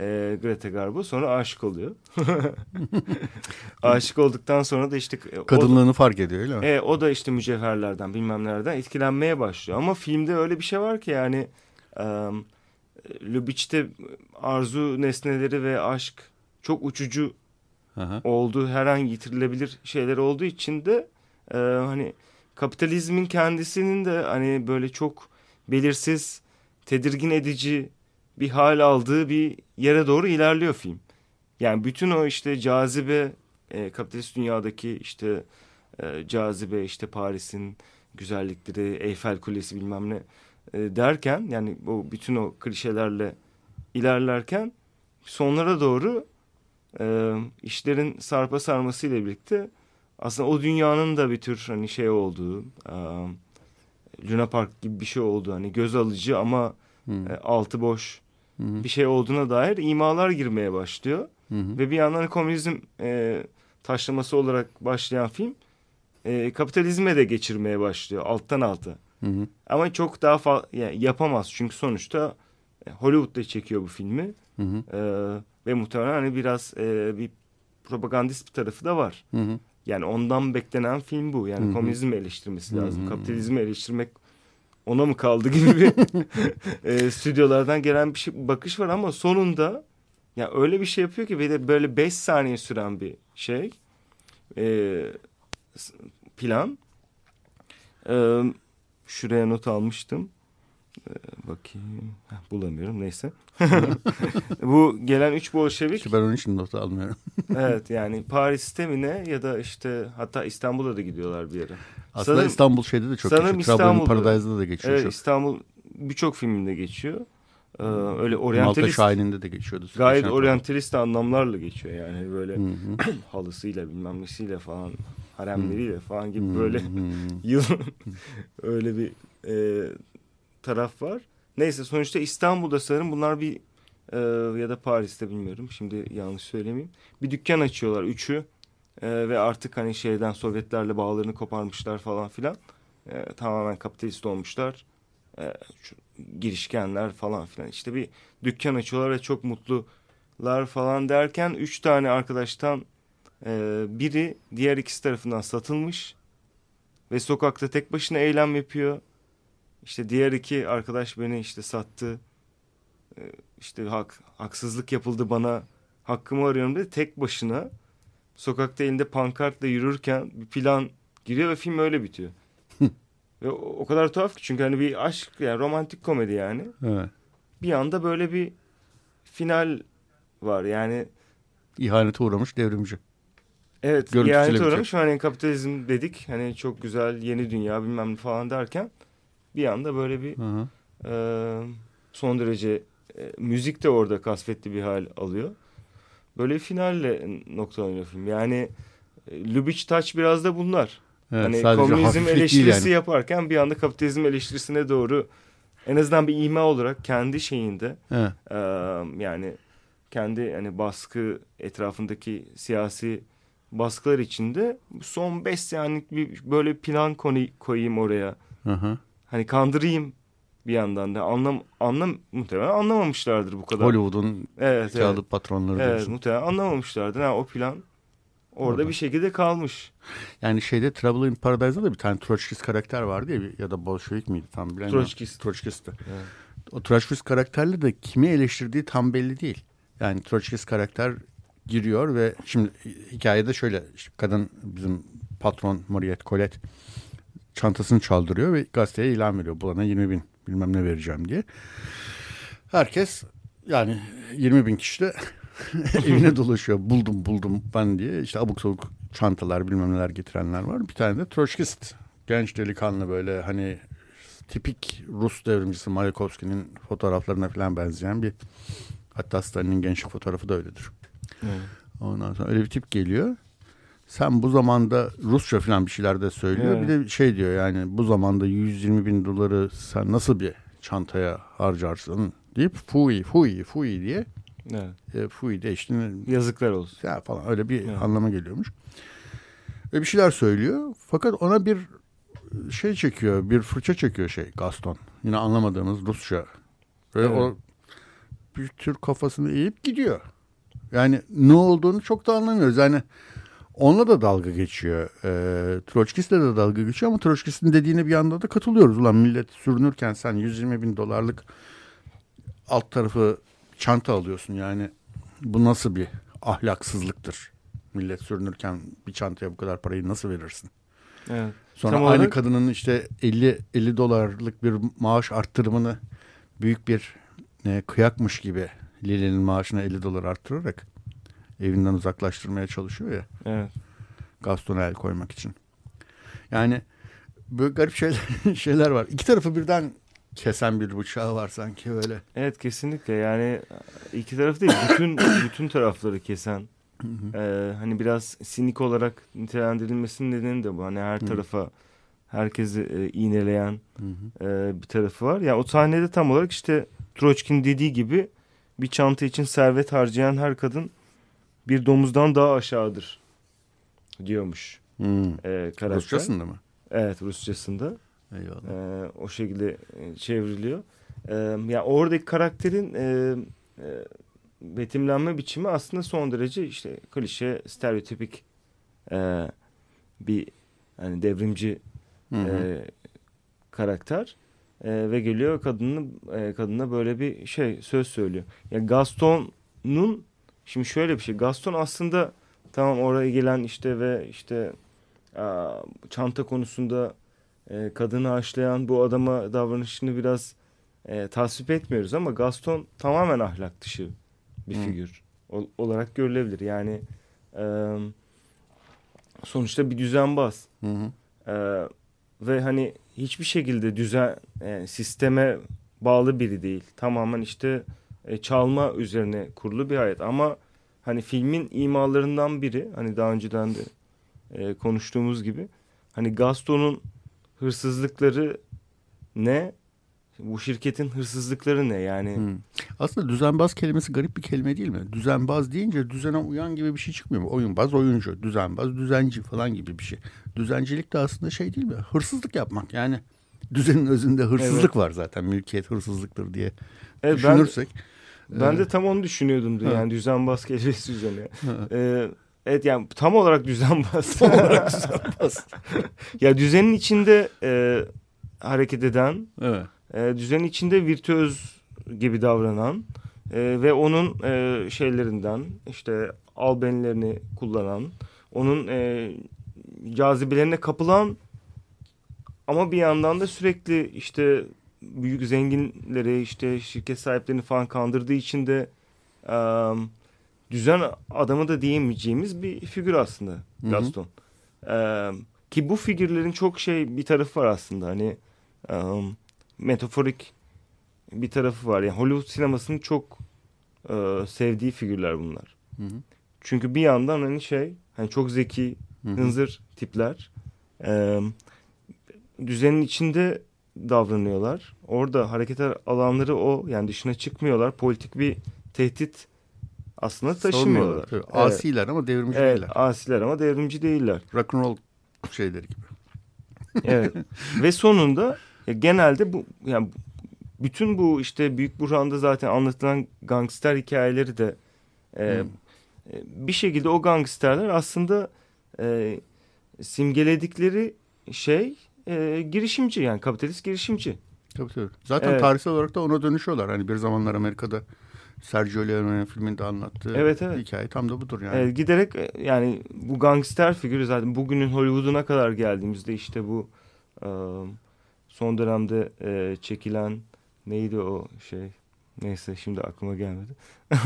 S3: e, Greta Garbo sonra aşık oluyor. aşık olduktan sonra da işte
S2: e, kadınlığını o, fark ediyor öyle mi?
S3: E, o da işte mücevherlerden bilmem nelerden etkilenmeye başlıyor. Ama filmde öyle bir şey var ki yani e, Lubitsch'te arzu nesneleri ve aşk çok uçucu Aha. olduğu her an yitirilebilir şeyler olduğu için de e, hani kapitalizmin kendisinin de hani böyle çok belirsiz tedirgin edici bir hal aldığı bir yere doğru ilerliyor film. Yani bütün o işte cazibe e, kapitalist dünyadaki işte e, cazibe işte Paris'in güzellikleri, Eyfel Kulesi bilmem ne e, derken yani o bütün o klişelerle ilerlerken sonlara doğru e, işlerin sarpa sarmasıyla birlikte aslında o dünyanın da bir tür hani şey olduğu e, Luna Park gibi bir şey oldu hani göz alıcı ama hmm. e, altı boş bir şey olduğuna dair imalar girmeye başlıyor. Hı-hı. Ve bir yandan komünizm e, taşlaması olarak başlayan film e, kapitalizme de geçirmeye başlıyor alttan alta. Hı-hı. Ama çok daha fazla yani yapamaz çünkü sonuçta e, Hollywood'da çekiyor bu filmi. E, ve muhtemelen hani biraz e, bir propagandist bir tarafı da var. Hı-hı. Yani ondan beklenen film bu. Yani Hı-hı. komünizmi eleştirmesi lazım. Hı-hı. Kapitalizmi eleştirmek ona mı kaldı gibi bir e, stüdyolardan gelen bir şey, bakış var ama sonunda ya öyle bir şey yapıyor ki de böyle beş saniye süren bir şey e, plan. E, şuraya not almıştım. E, bakayım. Heh, bulamıyorum neyse. Bu gelen üç Bolşevik.
S2: İşte ben onun için not almıyorum.
S3: evet yani Paris'te mi ne ya da işte hatta İstanbul'a da gidiyorlar bir yere.
S2: Aslında sanırım, İstanbul şeyde de çok geçiyor. İstanbul Paradise'da da geçiyor.
S3: Evet, İstanbul birçok filminde geçiyor. Ee, öyle oryantalist. Malta
S2: Şahin'inde de geçiyordu.
S3: Gayet oryantalist anlamlarla geçiyor yani böyle halısıyla bilmem nesiyle falan haremleriyle falan gibi böyle yıl öyle bir e, taraf var. Neyse sonuçta İstanbul'da sanırım bunlar bir e, ya da Paris'te bilmiyorum şimdi yanlış söylemeyeyim. Bir dükkan açıyorlar üçü e, ve artık hani şeyden Sovyetlerle bağlarını koparmışlar falan filan. E, tamamen kapitalist olmuşlar. E, şu, girişkenler falan filan. İşte bir dükkan açıyorlar ve çok mutlular falan derken üç tane arkadaştan e, biri diğer ikisi tarafından satılmış ve sokakta tek başına eylem yapıyor. İşte diğer iki arkadaş beni işte sattı. E, işte hak, haksızlık yapıldı bana hakkımı arıyorum dedi. Tek başına sokakta elinde pankartla yürürken bir plan giriyor ve film öyle bitiyor. ve o, o kadar tuhaf ki çünkü hani bir aşk yani romantik komedi yani. Evet. Bir anda böyle bir final var yani.
S2: İhanete uğramış devrimci.
S3: Evet ihanete uğramış hani kapitalizm dedik hani çok güzel yeni dünya bilmem ne falan derken bir anda böyle bir e, son derece e, müzik de orada kasvetli bir hal alıyor. Böyle finalle noktalanıyor film. Yani e, Lubitsch Touch biraz da bunlar. Evet, hani komünizm eleştirisi yani. yaparken bir anda kapitalizm eleştirisine doğru en azından bir ima olarak kendi şeyinde evet. e, yani kendi hani baskı etrafındaki siyasi baskılar içinde son beş senelik bir böyle plan konu koyayım oraya. Hı hı. Hani kandırayım bir yandan da anlam anlam muhtemelen anlamamışlardır bu kadar.
S2: Hollywood'un evet, kağıdı evet. patronları
S3: evet, diyorsun. muhtemelen anlamamışlardır. Yani o plan orada, orada bir şekilde kalmış.
S2: Yani şeyde Trouble in Paradise'da da bir tane Troçkist karakter vardı ya ya da Bolşevik miydi tam bilemiyorum.
S3: Troçkist.
S2: Troçkist'ti. Evet. O Troçkist karakterle de kimi eleştirdiği tam belli değil. Yani Troçkist karakter giriyor ve şimdi hikayede şöyle işte kadın bizim patron Mariette Colette çantasını çaldırıyor ve gazeteye ilan veriyor. Bulana 20 bin bilmem ne vereceğim diye. Herkes yani 20 bin kişi de evine dolaşıyor. Buldum buldum ben diye. İşte abuk sabuk çantalar bilmem neler getirenler var. Bir tane de Troçkist genç delikanlı böyle hani tipik Rus devrimcisi Mayakovski'nin fotoğraflarına falan benzeyen bir hatta Stalin'in gençlik fotoğrafı da öyledir. Evet. Ondan sonra öyle bir tip geliyor. Sen bu zamanda Rusça falan bir şeyler de söylüyor. Evet. Bir de şey diyor yani bu zamanda 120 bin doları sen nasıl bir çantaya harcarsın deyip fui fui fui diye evet. e, fui de işte
S3: yazıklar olsun
S2: ya falan öyle bir evet. anlama geliyormuş. Ve bir şeyler söylüyor fakat ona bir şey çekiyor bir fırça çekiyor şey Gaston. Yine anlamadığımız Rusça. Ve evet. o bir tür kafasını eğip gidiyor. Yani ne olduğunu çok da anlamıyoruz. Yani onunla da dalga geçiyor. E, Troçkis'le de dalga geçiyor ama Troçkis'in dediğine bir anda da katılıyoruz. Ulan millet sürünürken sen 120 bin dolarlık alt tarafı çanta alıyorsun. Yani bu nasıl bir ahlaksızlıktır? Millet sürünürken bir çantaya bu kadar parayı nasıl verirsin? Evet. Sonra Tam aynı olarak... kadının işte 50 50 dolarlık bir maaş arttırımını büyük bir e, kıyakmış gibi Lili'nin maaşına 50 dolar arttırarak evinden uzaklaştırmaya çalışıyor ya.
S3: Evet.
S2: Gaston'a el koymak için. Yani böyle garip şeyler şeyler var. İki tarafı birden kesen bir bıçağı var sanki öyle.
S3: Evet kesinlikle yani iki taraf değil bütün bütün tarafları kesen. Ee, hani biraz sinik olarak nitelendirilmesinin nedeni de bu. Hani her tarafa herkesi e, iğneleyen e, bir tarafı var. Yani o sahnede tam olarak işte Troçkin dediği gibi bir çanta için servet harcayan her kadın bir domuzdan daha aşağıdır diyormuş.
S2: Hmm. E, karakter. Rusçasında mı?
S3: Evet Rusçasında. Eyvallah. E, o şekilde e, çevriliyor. E, yani oradaki karakterin e, e, betimlenme biçimi aslında son derece işte klişe, stereotipik e, bir hani devrimci hı hı. E, karakter e, ve geliyor kadının e, kadına böyle bir şey söz söylüyor. Ya yani Gaston'un şimdi şöyle bir şey. Gaston aslında tamam oraya gelen işte ve işte çanta konusunda e, kadını aşlayan bu adama davranışını biraz e, tasvip etmiyoruz ama Gaston tamamen ahlak dışı bir figür ol, olarak görülebilir. Yani e, sonuçta bir düzenbaz. Hı hı. E, ve hani hiçbir şekilde düzen e, sisteme bağlı biri değil. Tamamen işte e, çalma üzerine kurulu bir hayat ama hani filmin imalarından biri hani daha önceden de e, konuştuğumuz gibi hani Gaston'un hırsızlıkları ne bu şirketin hırsızlıkları ne yani? Hmm.
S2: Aslında düzenbaz kelimesi garip bir kelime değil mi? Düzenbaz deyince düzene uyan gibi bir şey çıkmıyor mu? Oyunbaz oyuncu, düzenbaz düzenci falan gibi bir şey. Düzencilik de aslında şey değil mi? Hırsızlık yapmak yani. Düzenin özünde hırsızlık evet. var zaten. Mülkiyet hırsızlıktır diye evet, düşünürsek.
S3: Ben, ben de tam onu düşünüyordum da yani düzenbaz kelimesi üzerine. ee, evet yani tam olarak düzenbaz. Tam olarak düzenbaz. ya düzenin içinde e, hareket eden, evet. e, düzenin içinde virtüöz gibi davranan e, ve onun e, şeylerinden işte albenlerini kullanan, onun e, cazibelerine kapılan ama bir yandan da sürekli işte büyük zenginleri işte şirket sahiplerini falan kandırdığı için de um, düzen adamı da diyemeyeceğimiz bir figür aslında Gaston. Um, ki bu figürlerin çok şey bir tarafı var aslında hani um, metaforik bir tarafı var. Yani Hollywood sinemasının çok uh, sevdiği figürler bunlar. Hı hı. Çünkü bir yandan hani şey hani çok zeki, hı hı. hınzır tipler. Um, düzenin içinde davranıyorlar. Orada hareket alanları o yani dışına çıkmıyorlar. Politik bir tehdit aslında taşımıyorlar.
S2: Evet. Asiler ama devrimci
S3: evet,
S2: değiller.
S3: Asiler ama devrimci değiller.
S2: Rock'n'roll şeyleri gibi.
S3: evet. Ve sonunda genelde bu yani bütün bu işte Büyük Burhan'da zaten anlatılan gangster hikayeleri de e, hmm. E, bir şekilde o gangsterler aslında e, simgeledikleri şey e, girişimci yani kapitalist girişimci.
S2: Tabii tabii. Zaten evet. tarihsel olarak da ona dönüşüyorlar. Hani bir zamanlar Amerika'da Sergio Leone'nin filminde anlattığı evet, evet. hikaye tam da budur yani.
S3: Evet, giderek e, yani bu gangster figürü zaten bugünün Hollywood'una kadar geldiğimizde işte bu e, son dönemde e, çekilen neydi o şey neyse şimdi aklıma gelmedi.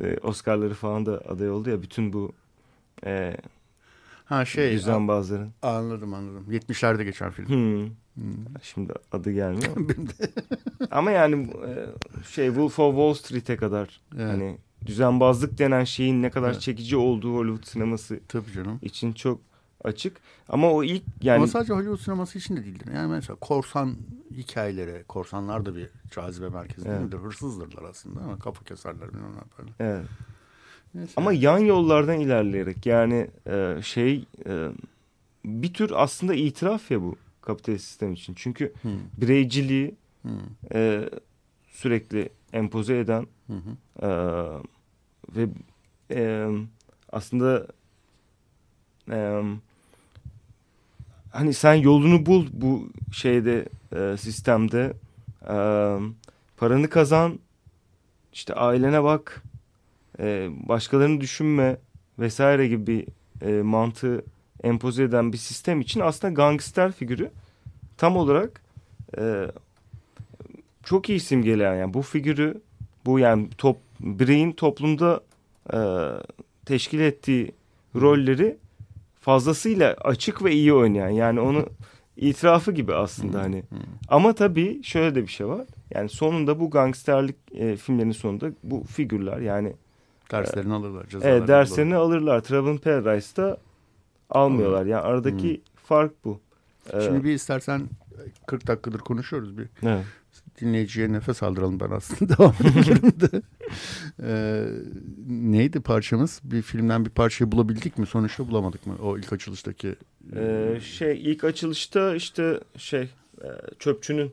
S3: e, Oscar'ları falan da aday oldu ya bütün bu e,
S2: Ha şey.
S3: Düzenbazların.
S2: Anladım anladım. 70'lerde geçen film.
S3: Hmm. Hmm. Şimdi adı gelmiyor. Ama yani e, şey Wolf of Wall Street'e kadar yani. hani düzenbazlık denen şeyin ne kadar evet. çekici olduğu Hollywood sineması
S2: Tabii canım.
S3: için çok açık. Ama o ilk yani... Ama
S2: sadece Hollywood sineması için de değildir. Yani mesela korsan hikayeleri, korsanlar da bir cazibe merkezi evet. değildir. Hırsızdırlar aslında ama kapı keserler bilmem ne
S3: Evet. Neyse. Ama yan yollardan ilerleyerek yani e, şey e, bir tür aslında itiraf ya bu kapitalist sistem için. Çünkü hmm. bireyciliği hmm. E, sürekli empoze eden hmm. e, ve e, aslında e, hani sen yolunu bul bu şeyde e, sistemde e, paranı kazan işte ailene bak e, başkalarını düşünme vesaire gibi bir e, mantığı empoze eden bir sistem için aslında gangster figürü tam olarak e, çok iyi simgeleyen yani bu figürü bu yani top bireyin toplumda e, teşkil ettiği rolleri fazlasıyla açık ve iyi oynayan yani onu itirafı gibi aslında hani. Ama tabii şöyle de bir şey var. Yani sonunda bu gangsterlik e, filmlerin sonunda bu figürler yani
S2: derslerini alırlar.
S3: Evet derslerini alırlar. alırlar. Trouble in Paradise'da almıyorlar. Yani aradaki hmm. fark bu.
S2: Şimdi ee, bir istersen 40 dakikadır konuşuyoruz bir. Evet. Dinleyiciye nefes aldıralım ben aslında devam edebilirim de. ee, neydi parçamız? Bir filmden bir parçayı bulabildik mi? Sonuçta bulamadık mı? O ilk açılıştaki.
S3: Ee, şey ilk açılışta işte şey e, çöpçünün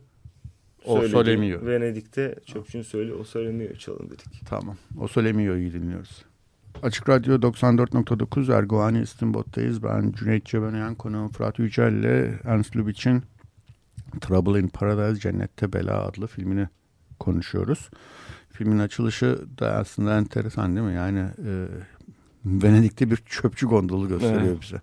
S2: o söylemiyor.
S3: Venedik'te çöpçünün söyle o söylemiyor çalın dedik.
S2: Tamam. O söylemiyor'yu dinliyoruz. Açık Radyo 94.9 Erguani İstinbot'tayız. Ben Cüneyt Cebenayan, konuğum Fırat Yücel ile Ernst Lubitsch'in Trouble in Paradise Cennette Bela adlı filmini konuşuyoruz. Filmin açılışı da aslında enteresan değil mi? Yani e, Venedik'te bir çöpçü gondolu gösteriyor evet. bize.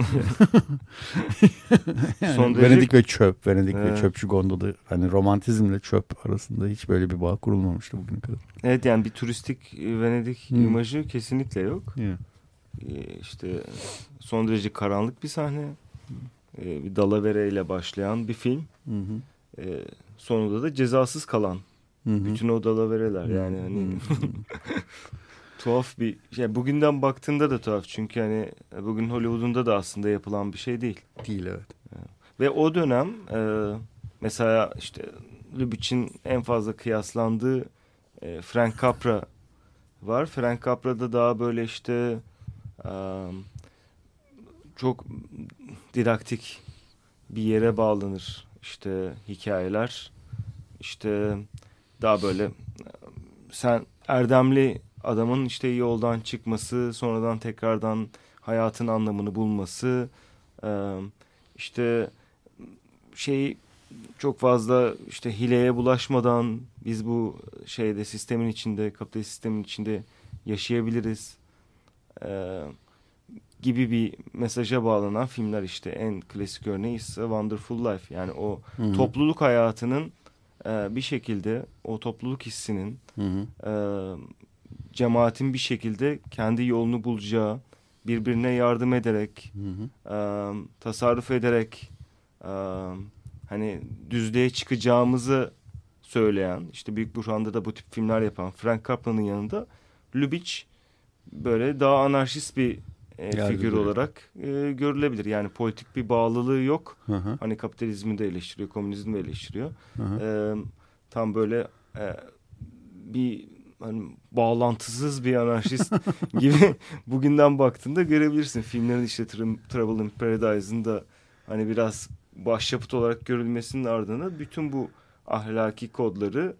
S2: yani Son Venedik ve çöp, Venedik evet. ve çöpçü gondolu. Hani romantizmle çöp arasında hiç böyle bir bağ kurulmamıştı bugüne kadar.
S3: Evet yani bir turistik Venedik hmm. imajı kesinlikle yok. Yeah. Ee, işte son derece karanlık bir sahne. Ee, bir dalavere ile başlayan bir film. Hı hı. Ee, sonunda da cezasız kalan. Hı hı. Bütün o dalavereler yani hani tuhaf bir şey. Bugünden baktığında da tuhaf çünkü hani bugün Hollywood'unda da aslında yapılan bir şey değil.
S2: Değil evet.
S3: Ve o dönem e, mesela işte Lubitsch'in en fazla kıyaslandığı e, Frank Capra var. Frank Capra'da daha böyle işte e, çok didaktik bir yere bağlanır işte hikayeler. İşte daha böyle sen erdemli adamın işte yoldan çıkması, sonradan tekrardan hayatın anlamını bulması, işte şey çok fazla işte hileye bulaşmadan biz bu şeyde sistemin içinde, kapitalist sistemin içinde yaşayabiliriz gibi bir mesaja bağlanan filmler işte en klasik örneği ise Wonderful Life. Yani o hı hı. topluluk hayatının bir şekilde o topluluk hissinin hı hı cemaatin bir şekilde kendi yolunu bulacağı, birbirine yardım ederek, hı hı. E, tasarruf ederek, e, hani düzlüğe çıkacağımızı söyleyen, işte Büyük Burhan'da da bu tip filmler yapan Frank Capra'nın yanında Lubitsch böyle daha anarşist bir e, figür olarak e, görülebilir. Yani politik bir bağlılığı yok. Hı hı. Hani kapitalizmi de eleştiriyor, komünizmi de eleştiriyor. Hı hı. E, tam böyle e, bir hani bağlantısız bir anarşist gibi bugünden baktığında görebilirsin. Filmlerin işte Trouble in Paradise'ın da hani biraz başyapıt olarak görülmesinin ardına bütün bu ahlaki kodları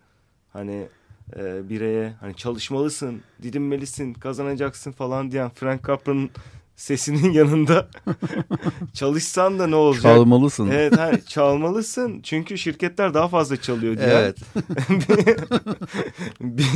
S3: hani e, bireye hani çalışmalısın, didinmelisin, kazanacaksın falan diyen Frank Capra'nın sesinin yanında çalışsan da ne olacak?
S2: Çalmalısın.
S3: Evet hani çalmalısın çünkü şirketler daha fazla çalıyor diye.
S2: Evet.
S3: bir,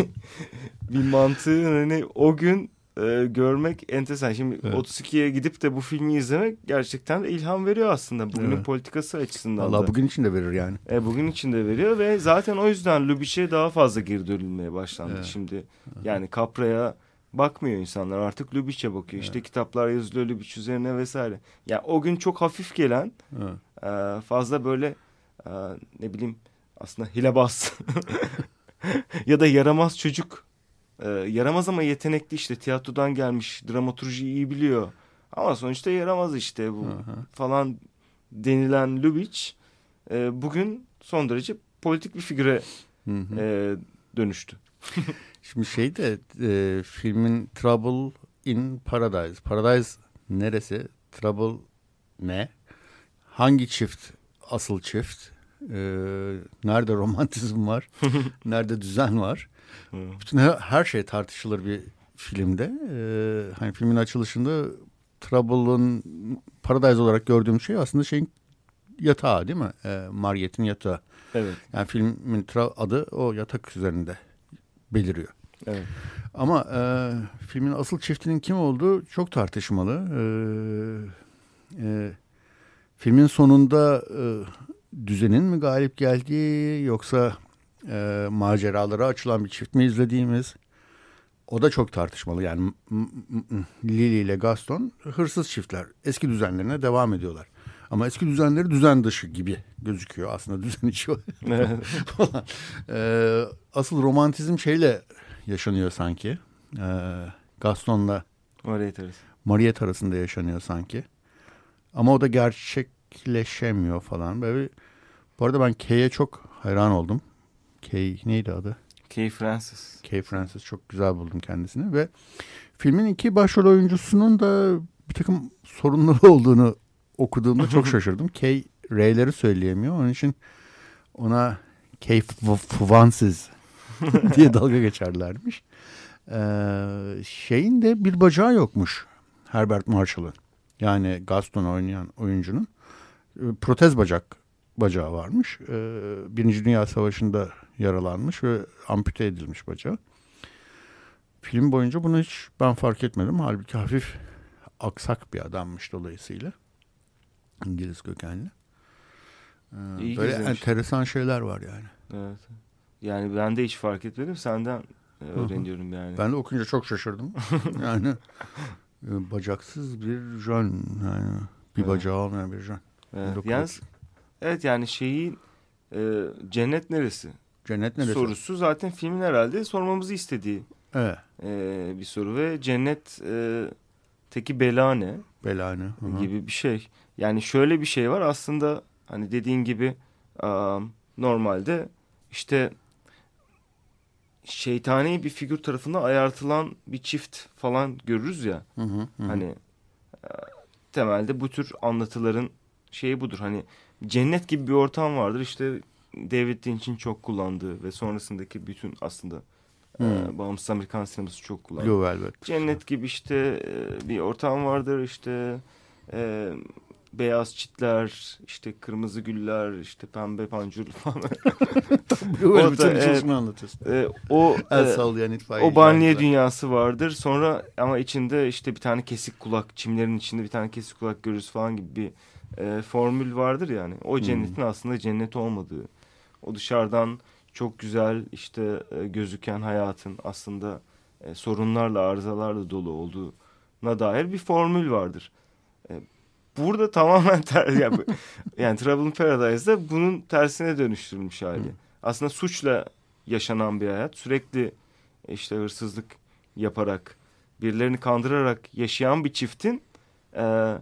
S3: bir mantığı hani o gün e, görmek enteresan. Şimdi evet. 32'ye gidip de bu filmi izlemek gerçekten ilham veriyor aslında. Bugünün evet. politikası açısından
S2: Allah bugün için de verir yani.
S3: E, bugün için de veriyor ve zaten o yüzden Lubitsch'e daha fazla geri dönülmeye başlandı evet. şimdi. Yani Capra'ya bakmıyor insanlar artık Lubitsch'e bakıyor. Evet. İşte kitaplar yazılıyor Lubitsch üzerine vesaire. Ya yani o gün çok hafif gelen evet. e, fazla böyle e, ne bileyim aslında hilebaz ya da yaramaz çocuk e, yaramaz ama yetenekli işte tiyatrodan gelmiş dramaturji iyi biliyor. Ama sonuçta yaramaz işte bu Aha. falan denilen Lubitsch e, bugün son derece politik bir figüre e, dönüştü.
S2: Şimdi şey de e, filmin Trouble in Paradise. Paradise neresi? Trouble ne? Hangi çift asıl çift? E, nerede romantizm var? nerede düzen var? Bütün her, her şey tartışılır bir filmde. E, hani filmin açılışında Trouble'ın Paradise olarak gördüğüm şey aslında şeyin yatağı değil mi? E, Mariette'in yatağı.
S3: Evet.
S2: Yani filmin adı o yatak üzerinde beliriyor.
S3: Evet.
S2: Ama e, filmin asıl çiftinin kim olduğu çok tartışmalı. E, e, filmin sonunda e, düzenin mi galip geldiği yoksa e, maceralara açılan bir çift mi izlediğimiz o da çok tartışmalı. Yani Lily ile Gaston hırsız çiftler. Eski düzenlerine devam ediyorlar. Ama eski düzenleri düzen dışı gibi gözüküyor. Aslında düzen içi falan. Ee, asıl romantizm şeyle yaşanıyor sanki. Ee, Gaston'la
S3: Mariette arasında.
S2: Mariette arasında yaşanıyor sanki. Ama o da gerçekleşemiyor falan. Böyle bu arada ben Kay'e çok hayran oldum. Kay neydi adı?
S3: Kay Francis.
S2: Kay Francis çok güzel buldum kendisini ve filmin iki başrol oyuncusunun da bir takım sorunları olduğunu okuduğumda çok şaşırdım. Kay R'leri söyleyemiyor. Onun için ona Kay Francis diye dalga geçerlermiş. Ee, şeyin de bir bacağı yokmuş Herbert Marshall'ın. Yani Gaston oynayan oyuncunun ee, protez bacak bacağı varmış. Ee, Birinci Dünya Savaşı'nda yaralanmış ve ampute edilmiş bacağı. Film boyunca bunu hiç ben fark etmedim. Halbuki hafif aksak bir adammış dolayısıyla. İngiliz kökenli. Ee, İyi böyle gizlemiş. enteresan şeyler var yani.
S3: Evet. Yani ben de hiç fark etmedim. Senden e, öğreniyorum yani.
S2: Ben de okuyunca çok şaşırdım. yani e, bacaksız bir jön. Yani bir evet. bacağı olmayan bir jön.
S3: Evet. Yalnız, evet yani şeyi e, cennet neresi?
S2: Cennet neresi?
S3: Sorusu zaten filmin herhalde sormamızı istediği
S2: evet.
S3: e, bir soru ve cennet e, teki bela ne?
S2: Bela ne?
S3: Gibi bir şey. Yani şöyle bir şey var aslında hani dediğin gibi um, normalde işte şeytani bir figür tarafından ayartılan bir çift falan görürüz ya.
S2: Hı hı, hı.
S3: Hani e, temelde bu tür anlatıların şeyi budur. Hani cennet gibi bir ortam vardır. İşte David Lynch'in çok kullandığı ve sonrasındaki bütün aslında hmm. e, bağımsız Amerikan sineması çok kullandığı.
S2: Blue Velvet.
S3: Cennet gibi işte e, bir ortam vardır. İşte e, beyaz çitler, işte kırmızı güller, işte pembe pancur falan.
S2: Böyle bütün bir çalışma anlatıyorsun.
S3: E, o El e, sallayan itfaiye. O banliye dünyası vardır. Sonra ama içinde işte bir tane kesik kulak, çimlerin içinde bir tane kesik kulak görürüz falan gibi bir e, formül vardır yani. O hmm. cennetin hmm. aslında cennet olmadığı. O dışarıdan çok güzel işte e, gözüken hayatın aslında e, sorunlarla, arızalarla dolu olduğuna dair bir formül vardır. E, burada tamamen ter, yani, yani Trouble in Paradise'da bunun tersine dönüştürülmüş hali. Hmm. Aslında suçla yaşanan bir hayat. Sürekli işte hırsızlık yaparak, birilerini kandırarak yaşayan bir çiftin e,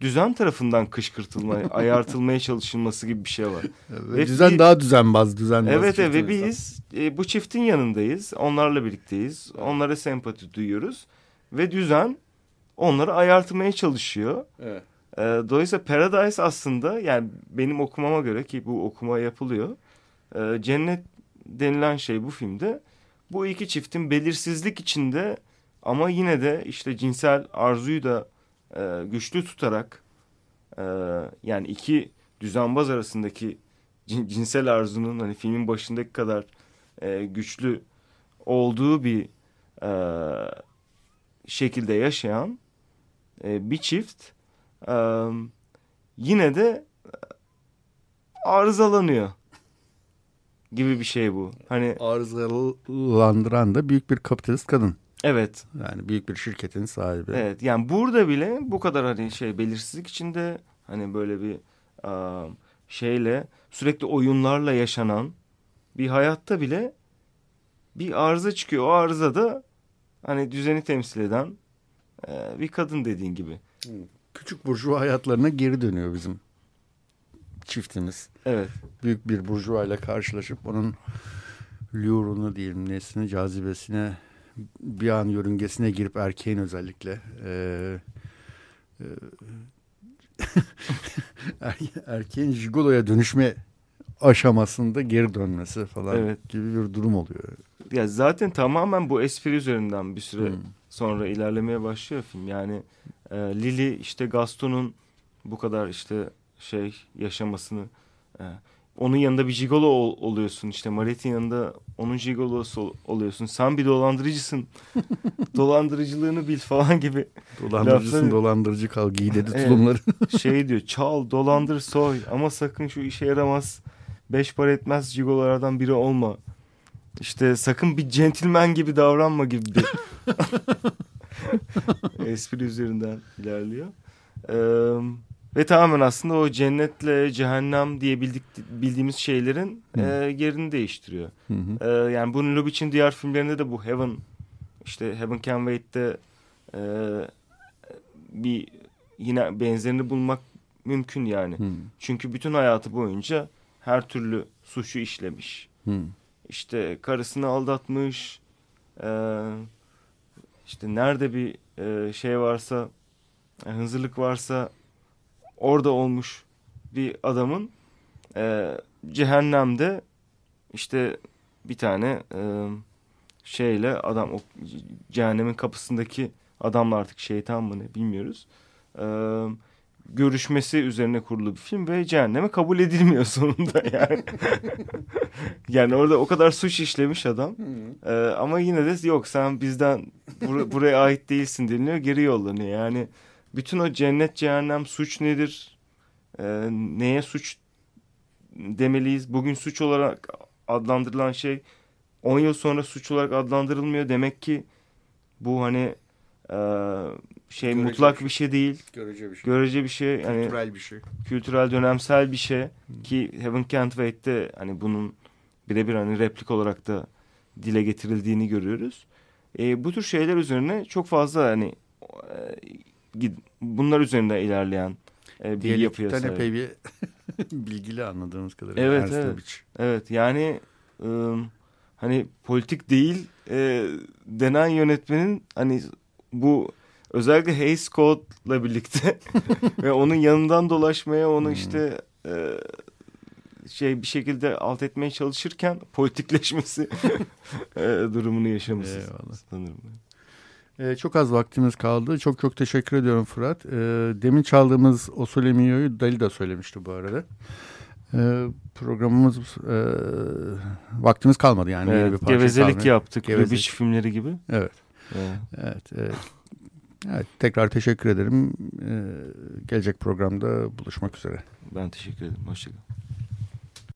S3: düzen tarafından kışkırtılmaya, ayartılmaya çalışılması gibi bir şey var.
S2: ve düzen bir, daha düzenbaz, düzenbaz.
S3: Evet, evet ve biz e, bu çiftin yanındayız. Onlarla birlikteyiz. Onlara sempati duyuyoruz. Ve düzen onları ayartmaya çalışıyor.
S2: Evet.
S3: E, dolayısıyla Paradise aslında yani benim okumama göre ki bu okuma yapılıyor. E, cennet denilen şey bu filmde. Bu iki çiftin belirsizlik içinde ama yine de işte cinsel arzuyu da e, güçlü tutarak e, yani iki düzenbaz arasındaki cinsel arzunun hani filmin başındaki kadar e, güçlü olduğu bir e, şekilde yaşayan e, bir çift e, yine de arızalanıyor gibi bir şey bu. Hani
S2: arızalandıran da büyük bir kapitalist kadın.
S3: Evet.
S2: Yani büyük bir şirketin sahibi.
S3: Evet yani burada bile bu kadar hani şey belirsizlik içinde hani böyle bir a, şeyle sürekli oyunlarla yaşanan bir hayatta bile bir arıza çıkıyor. O arıza da hani düzeni temsil eden e, bir kadın dediğin gibi.
S2: Küçük burjuva hayatlarına geri dönüyor bizim çiftimiz.
S3: Evet.
S2: Büyük bir burjuva ile karşılaşıp onun lurunu diyelim nesini cazibesine bir an yörüngesine girip erkeğin özellikle e, e, er, erkeğin jigoloya dönüşme aşamasında geri dönmesi falan evet. gibi bir durum oluyor.
S3: Ya zaten tamamen bu espri üzerinden bir süre hmm. sonra ilerlemeye başlıyor film. Yani e, Lily işte Gaston'un bu kadar işte şey yaşamasını e, onun yanında bir gigolo ol, oluyorsun işte Maret'in yanında onun gigolosu oluyorsun. Sen bir dolandırıcısın. Dolandırıcılığını bil falan gibi.
S2: Dolandırıcısın lafları. dolandırıcı kal giy dedi evet, tulumları.
S3: şey diyor çal dolandır soy ama sakın şu işe yaramaz. Beş para etmez gigololardan biri olma. İşte sakın bir centilmen gibi davranma gibi bir espri üzerinden ilerliyor. Eee ve tamamen aslında o cennetle cehennem diye bildik, bildiğimiz şeylerin e, yerini değiştiriyor. Hı hı. E, yani bunun Lubitsch'in diğer filmlerinde de bu Heaven, işte Heaven Can Wait'te e, bir yine benzerini bulmak mümkün yani. Hı. Çünkü bütün hayatı boyunca her türlü suçu işlemiş. Hı. İşte karısını aldatmış. E, işte nerede bir e, şey varsa, e, hınzırlık varsa orada olmuş bir adamın e, cehennemde işte bir tane e, şeyle adam o cehennemin kapısındaki adamla artık şeytan mı ne bilmiyoruz. E, görüşmesi üzerine kurulu bir film ve cehenneme kabul edilmiyor sonunda yani. yani orada o kadar suç işlemiş adam. E, ama yine de yok sen bizden bur buraya ait değilsin deniliyor geri yollanıyor. Yani bütün o cennet cehennem suç nedir? E, neye suç demeliyiz? Bugün suç olarak adlandırılan şey 10 yıl sonra suç olarak adlandırılmıyor. Demek ki bu hani şey Görece mutlak bir şey. bir şey değil.
S2: Görece bir şey.
S3: Görece bir şey.
S2: Kültürel yani, bir şey.
S3: Kültürel dönemsel bir şey. Hmm. Ki Heaven Can't Wait'te hani bunun birebir hani replik olarak da dile getirildiğini görüyoruz. E, bu tür şeyler üzerine çok fazla hani e, bunlar üzerinde ilerleyen e, bilgi yapıyor.
S2: Diyalektikten epey bir bilgili anladığımız kadarıyla.
S3: Evet, evet. evet yani e, hani politik değil e, denen yönetmenin hani bu özellikle Hays Code'la birlikte ve onun yanından dolaşmaya onu hmm. işte e, şey bir şekilde alt etmeye çalışırken politikleşmesi e, durumunu yaşaması Eyvallah. sanırım.
S2: Ee, çok az vaktimiz kaldı. Çok çok teşekkür ediyorum Fırat. Ee, demin çaldığımız O Sole Mio'yu Dali de söylemişti bu arada. Ee, programımız e, vaktimiz kalmadı yani.
S3: Evet, bir gevezelik kalmadı. yaptık. Gevezelik. Lubitsch filmleri gibi.
S2: Evet. Evet, evet. Evet, tekrar teşekkür ederim. Ee, gelecek programda buluşmak üzere.
S3: Ben teşekkür ederim. Hoşçakalın.